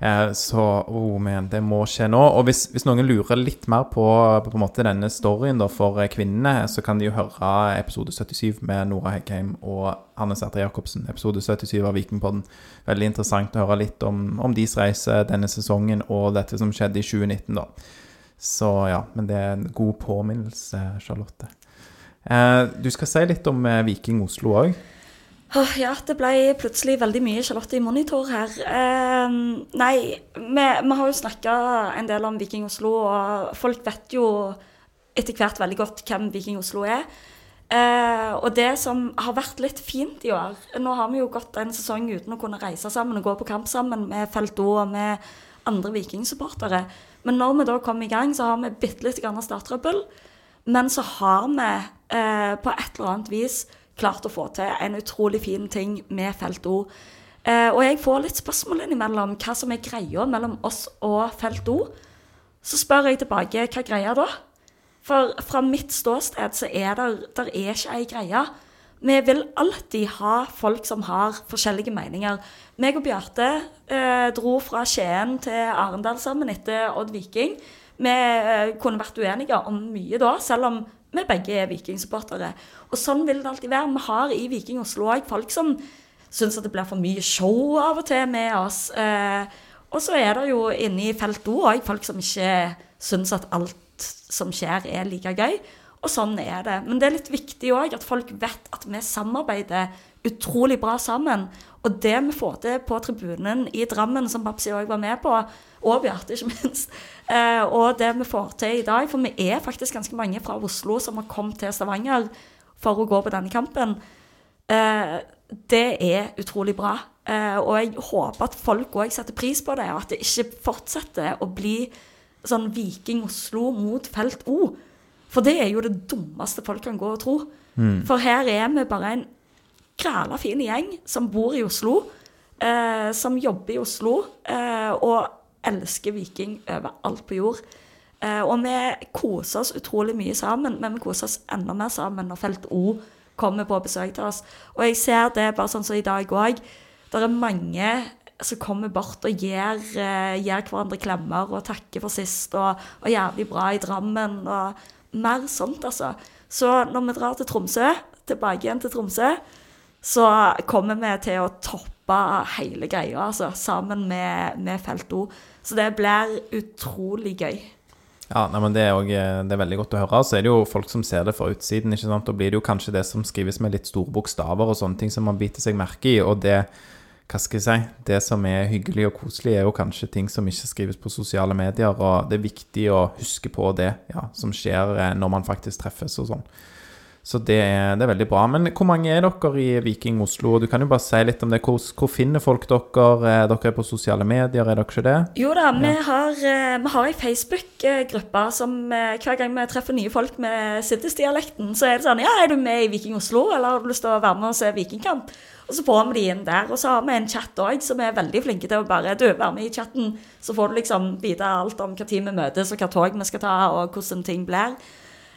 Eh, så oh man, det må skje nå. Og hvis, hvis noen lurer litt mer på, på, en måte denne storyen da, for eh, kvinnene, så kan de jo høre episode 77 med Nora Heggheim og Hanne Sætre Jacobsen. Episode 77 av Vikingpodden. Veldig interessant å høre litt om, om deres reise denne sesongen og dette som skjedde i 2019, da. Så ja, men det er en god påminnelse, Charlotte. Eh, du skal si litt om eh, Viking Oslo òg. Åh, ja, det ble plutselig veldig mye Charlotte i monitor her. Eh, nei, vi, vi har jo snakka en del om Viking Oslo, og folk vet jo etter hvert veldig godt hvem Viking Oslo er. Eh, og det som har vært litt fint i år Nå har vi jo gått en sesong uten å kunne reise sammen og gå på kamp sammen med Felto og med andre Viking-supportere. Men når vi da kom i gang, så har vi bitte litt starttrøbbel. Men så har vi eh, på et eller annet vis klart å få til en utrolig fin ting med Felt O. Eh, og jeg får litt spørsmål innimellom hva som er greia mellom oss og Felt O. Så spør jeg tilbake hva greia da? For fra mitt ståsted så er der, der er ikke ei greie. Vi vil alltid ha folk som har forskjellige meninger. Meg og Bjarte eh, dro fra Skien til Arendal sammen etter Odd Viking. Vi eh, kunne vært uenige om mye da, selv om vi begge er Viking-supportere. Og sånn vil det alltid være. Vi har i Viking Oslo òg folk som syns at det blir for mye show av og til med oss. Eh, og så er det jo inne i felt O òg folk som ikke syns at alt som skjer, er like gøy. Og sånn er det. Men det er litt viktig òg at folk vet at vi samarbeider utrolig bra sammen. Og det vi får til på tribunen i Drammen, som Babsi òg var med på, og Bjarte, ikke minst, eh, og det vi får til i dag For vi er faktisk ganske mange fra Oslo som har kommet til Stavanger for å gå på denne kampen. Eh, det er utrolig bra. Eh, og jeg håper at folk òg setter pris på det, og at det ikke fortsetter å bli sånn Viking Oslo mot Felt O. For det er jo det dummeste folk kan gå og tro. For her er vi bare en græla fin gjeng som bor i Oslo. eh, som jobber i Oslo eh, og elsker Viking over alt på jord. Eh, og vi koser oss utrolig mye sammen, men vi koser oss enda mer sammen når Felt O kommer på besøk til oss. Og jeg ser det bare sånn som i dag òg. Det er mange som kommer bort og gir, eh, gir hverandre klemmer og takker for sist, og, og jævlig bra i Drammen, og mer sånt, altså. Så når vi drar til Tromsø, tilbake igjen til Tromsø, så kommer vi til å toppe hele greia, altså, sammen med, med Felt O. Så det blir utrolig gøy. Ja, nei, men det er, også, eh, det er veldig godt å høre. Så er det jo folk som ser det fra utsiden. ikke sant? Da blir det jo kanskje det som skrives med litt store bokstaver og sånne ting som man biter seg merke i. Og det hva skal jeg si, det som er hyggelig og koselig, er jo kanskje ting som ikke skrives på sosiale medier. Og det er viktig å huske på det ja, som skjer eh, når man faktisk treffes og sånn. Så det er, det er, veldig bra. Men hvor mange er dere i Viking Oslo? Du kan jo bare si litt om det. Hvor, hvor finner folk dere? Dere Er på sosiale medier, er dere ikke det? Jo da, vi har, eh, vi har ei Facebook-gruppe som eh, hver gang vi treffer nye folk med Siddis-dialekten, så er det sånn Ja, er du med i Viking Oslo, eller har du lyst til å være med og se Vikingkamp? Og så får vi de inn der. Og så har vi en chat òg som er veldig flinke til å bare du, vær med i chatten. Så får du liksom vite alt om hva tid vi møtes, og hva tog vi skal ta, og hvordan ting blir.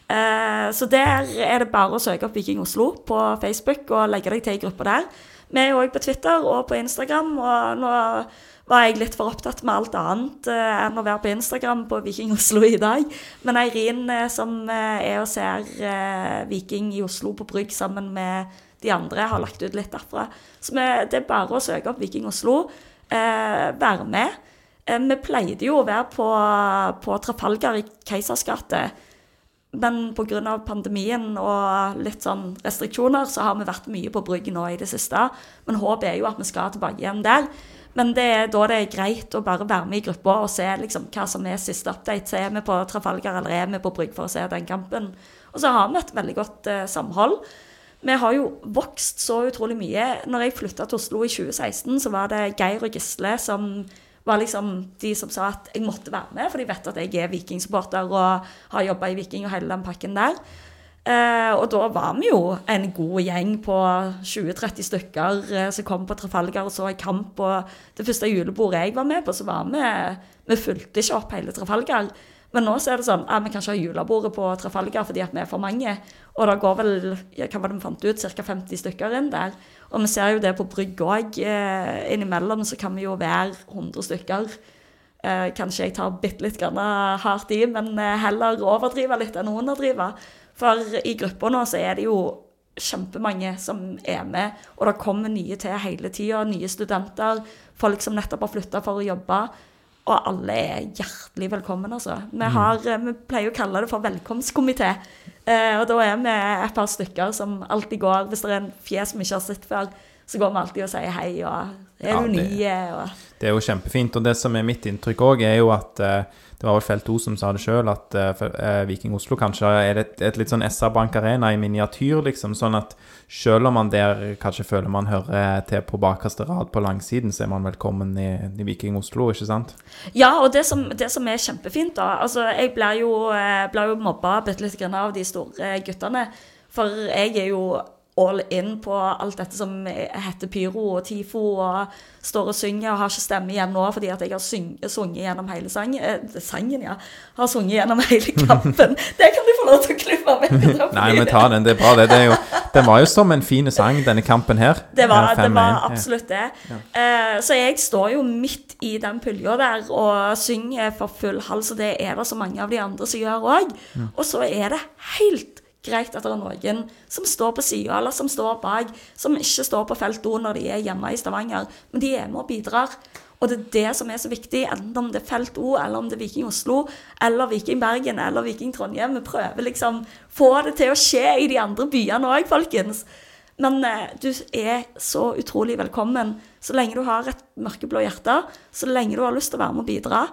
Eh, så der er det bare å søke opp Viking Oslo på Facebook og legge deg til i gruppa der. Vi er òg på Twitter og på Instagram, og nå var jeg litt for opptatt med alt annet eh, enn å være på Instagram på Viking Oslo i dag. Men Eirin, eh, som er og ser Viking i Oslo på Brygg sammen med de andre, har lagt ut litt derfra. Så vi, det er bare å søke opp Viking Oslo, være med. vi pleide jo å være på, på Trafalgar i Keisers gate men pga. pandemien og litt sånn restriksjoner, så har vi vært mye på Brygg nå i det siste. Men håpet er jo at vi skal tilbake igjen der. Men det er da det er greit å bare være med i gruppa og se liksom hva som er siste update. Så er vi på Trafalgar eller er vi på Brygg for å se den kampen. Og så har vi et veldig godt eh, samhold. Vi har jo vokst så utrolig mye. Når jeg flytta til Oslo i 2016, så var det Geir og Gisle som var liksom de som sa at jeg måtte være med, for de vet at jeg er vikingsupporter og har jobba i Viking og hele den pakken der. Eh, og da var vi jo en god gjeng på 20-30 stykker eh, som kom på Trafalgar og så en kamp. Og det første julebordet jeg var med på, så var vi Vi fulgte ikke opp hele Trafalgar. Men nå så er det sånn at vi kan ikke ha julebordet på Trafalgar fordi at vi er for mange. Og det går vel hva var det vi fant ut, ca. 50 stykker inn der. Og vi ser jo det på brygg òg. Eh, innimellom så kan vi jo være 100 stykker. Eh, kanskje jeg tar bitte litt hardt i, men eh, heller overdrive litt enn underdrive. For i gruppa nå så er det jo kjempemange som er med, og det kommer nye til hele tida. Nye studenter, folk som nettopp har flytta for å jobbe. Og alle er hjertelig velkommen, altså. Vi, mm. har, vi pleier å kalle det for velkomstkomité. Eh, og da er vi et par stykker som alltid går. Hvis det er en fjes vi ikke har sett før, så går vi alltid og sier hei, og er du ny? Og... Det er jo kjempefint. Og det som er mitt inntrykk òg, er jo at eh, det var vel Felt O som sa det sjøl, at uh, Viking Oslo kanskje er et, et litt sånn SR Bank Arena i miniatyr, liksom. Sånn at selv om man der kanskje føler man hører til på bakerste rad på langsiden, så er man velkommen i, i Viking Oslo, ikke sant? Ja, og det som, det som er kjempefint, da Altså, jeg blir jo, ble jo mobba bitte litt av de store guttene. For jeg er jo all in på alt dette som heter pyro og tifo, og står og synger og har ikke stemme igjen nå fordi at jeg har sunget gjennom hele sangen. Eh, sangen, ja. Har sunget gjennom hele kampen. det kan du få lov til å klippe vekk. Nei, men ta den. Det er bra, det. det er jo, den var jo som en fin sang, denne kampen her. Det var, det var absolutt det. Ja. Eh, så jeg står jo midt i den pulja der og synger for full hals, og det er det så mange av de andre som gjør òg. Og så er det helt greit at det er noen som står på sida, eller som står bak, som ikke står på felt O når de er hjemme i Stavanger, men de er med og bidrar. Og det er det som er så viktig, enten om det er Felt O, eller om det er Viking Oslo, eller Viking Bergen, eller Viking Trondheim. Vi prøver liksom få det til å skje i de andre byene òg, folkens. Men eh, du er så utrolig velkommen. Så lenge du har et mørkeblå hjerte, så lenge du har lyst til å være med og bidra,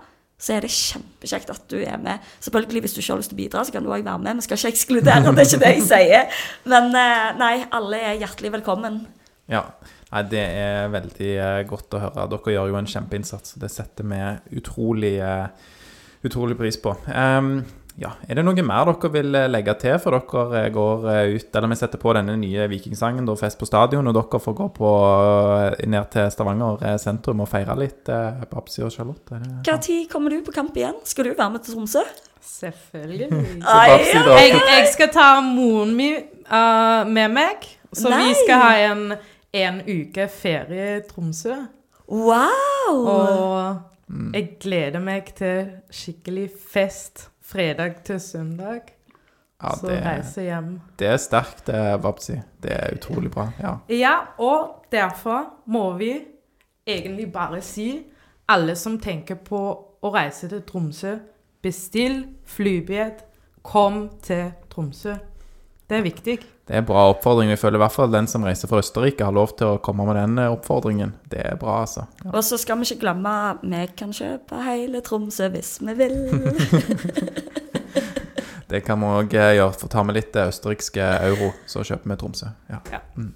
så er det kjempekjekt at du er med. Selvfølgelig, hvis du ikke har lyst til å bidra, så kan du òg være med. Vi skal ikke ekskludere, det er ikke det jeg sier. Men eh, nei, alle er hjertelig velkommen. Ja. Nei, det er veldig eh, godt å høre. Dere gjør jo en kjempeinnsats. Det setter vi utrolig, uh, utrolig pris på. Um, ja, Er det noe mer dere vil eh, legge til før dere eh, går eh, ut Eller vi setter på denne nye vikingsangen, da, Fest på stadion, og dere får gå på, ned til Stavanger sentrum og feire litt, eh, Babsi og Charlotte? Når ja. Kommer du på kamp igjen? Skal du være med til Tromsø? Selvfølgelig. Babsi. Jeg, jeg skal ta moren min uh, med meg, så Nei. vi skal ha en, en uke ferie i Tromsø. Wow! Og jeg gleder meg til skikkelig fest fredag til søndag. Ja, så det, reise hjem. det er sterkt, Babsi. Det er utrolig bra. Ja. Ja, og derfor må vi egentlig bare si alle som tenker på å reise til Tromsø, bestill flybillett, kom til Tromsø. Det er viktig. Det er en bra oppfordring. Vi føler i hvert fall den som reiser fra Østerrike, har lov til å komme med den eh, oppfordringen. Det er bra, altså. Ja. Og så skal vi ikke glemme at vi kan kjøpe hele Tromsø hvis vi vil. Det kan vi òg gjøre. Få ta med litt eh, østerrikske euro, så kjøper vi Tromsø. Ja. Ja. Mm.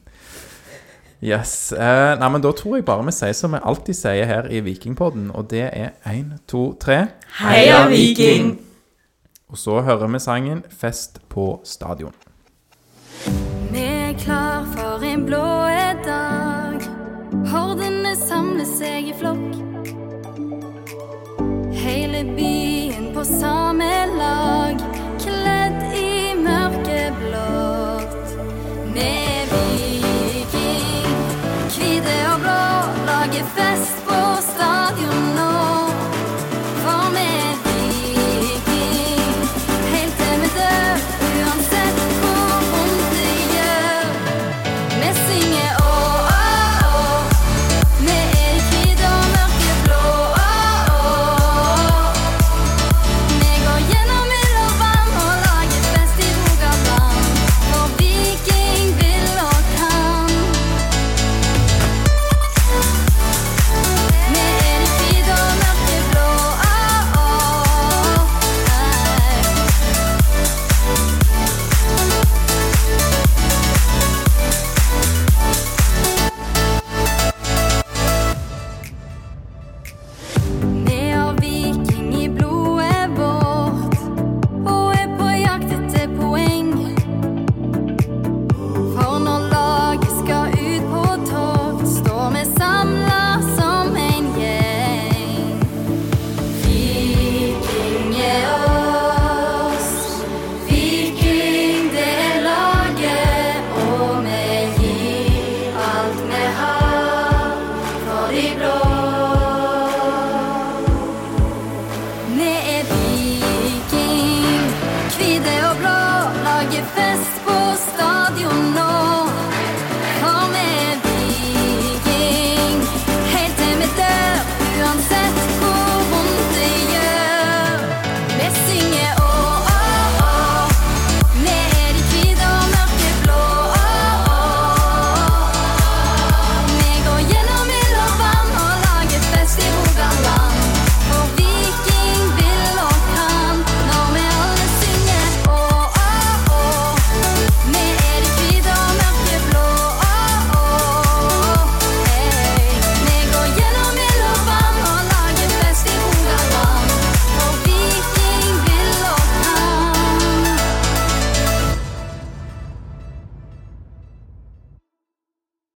Yes. Eh, nei, men da tror jeg bare vi sier som vi alltid sier her i Vikingpodden, og det er én, to, tre. Heia Viking! Og så hører vi sangen 'Fest på stadion'. Vi er klar for en blå dag. Hordene samler seg i flokk. Hele byen på samme lag,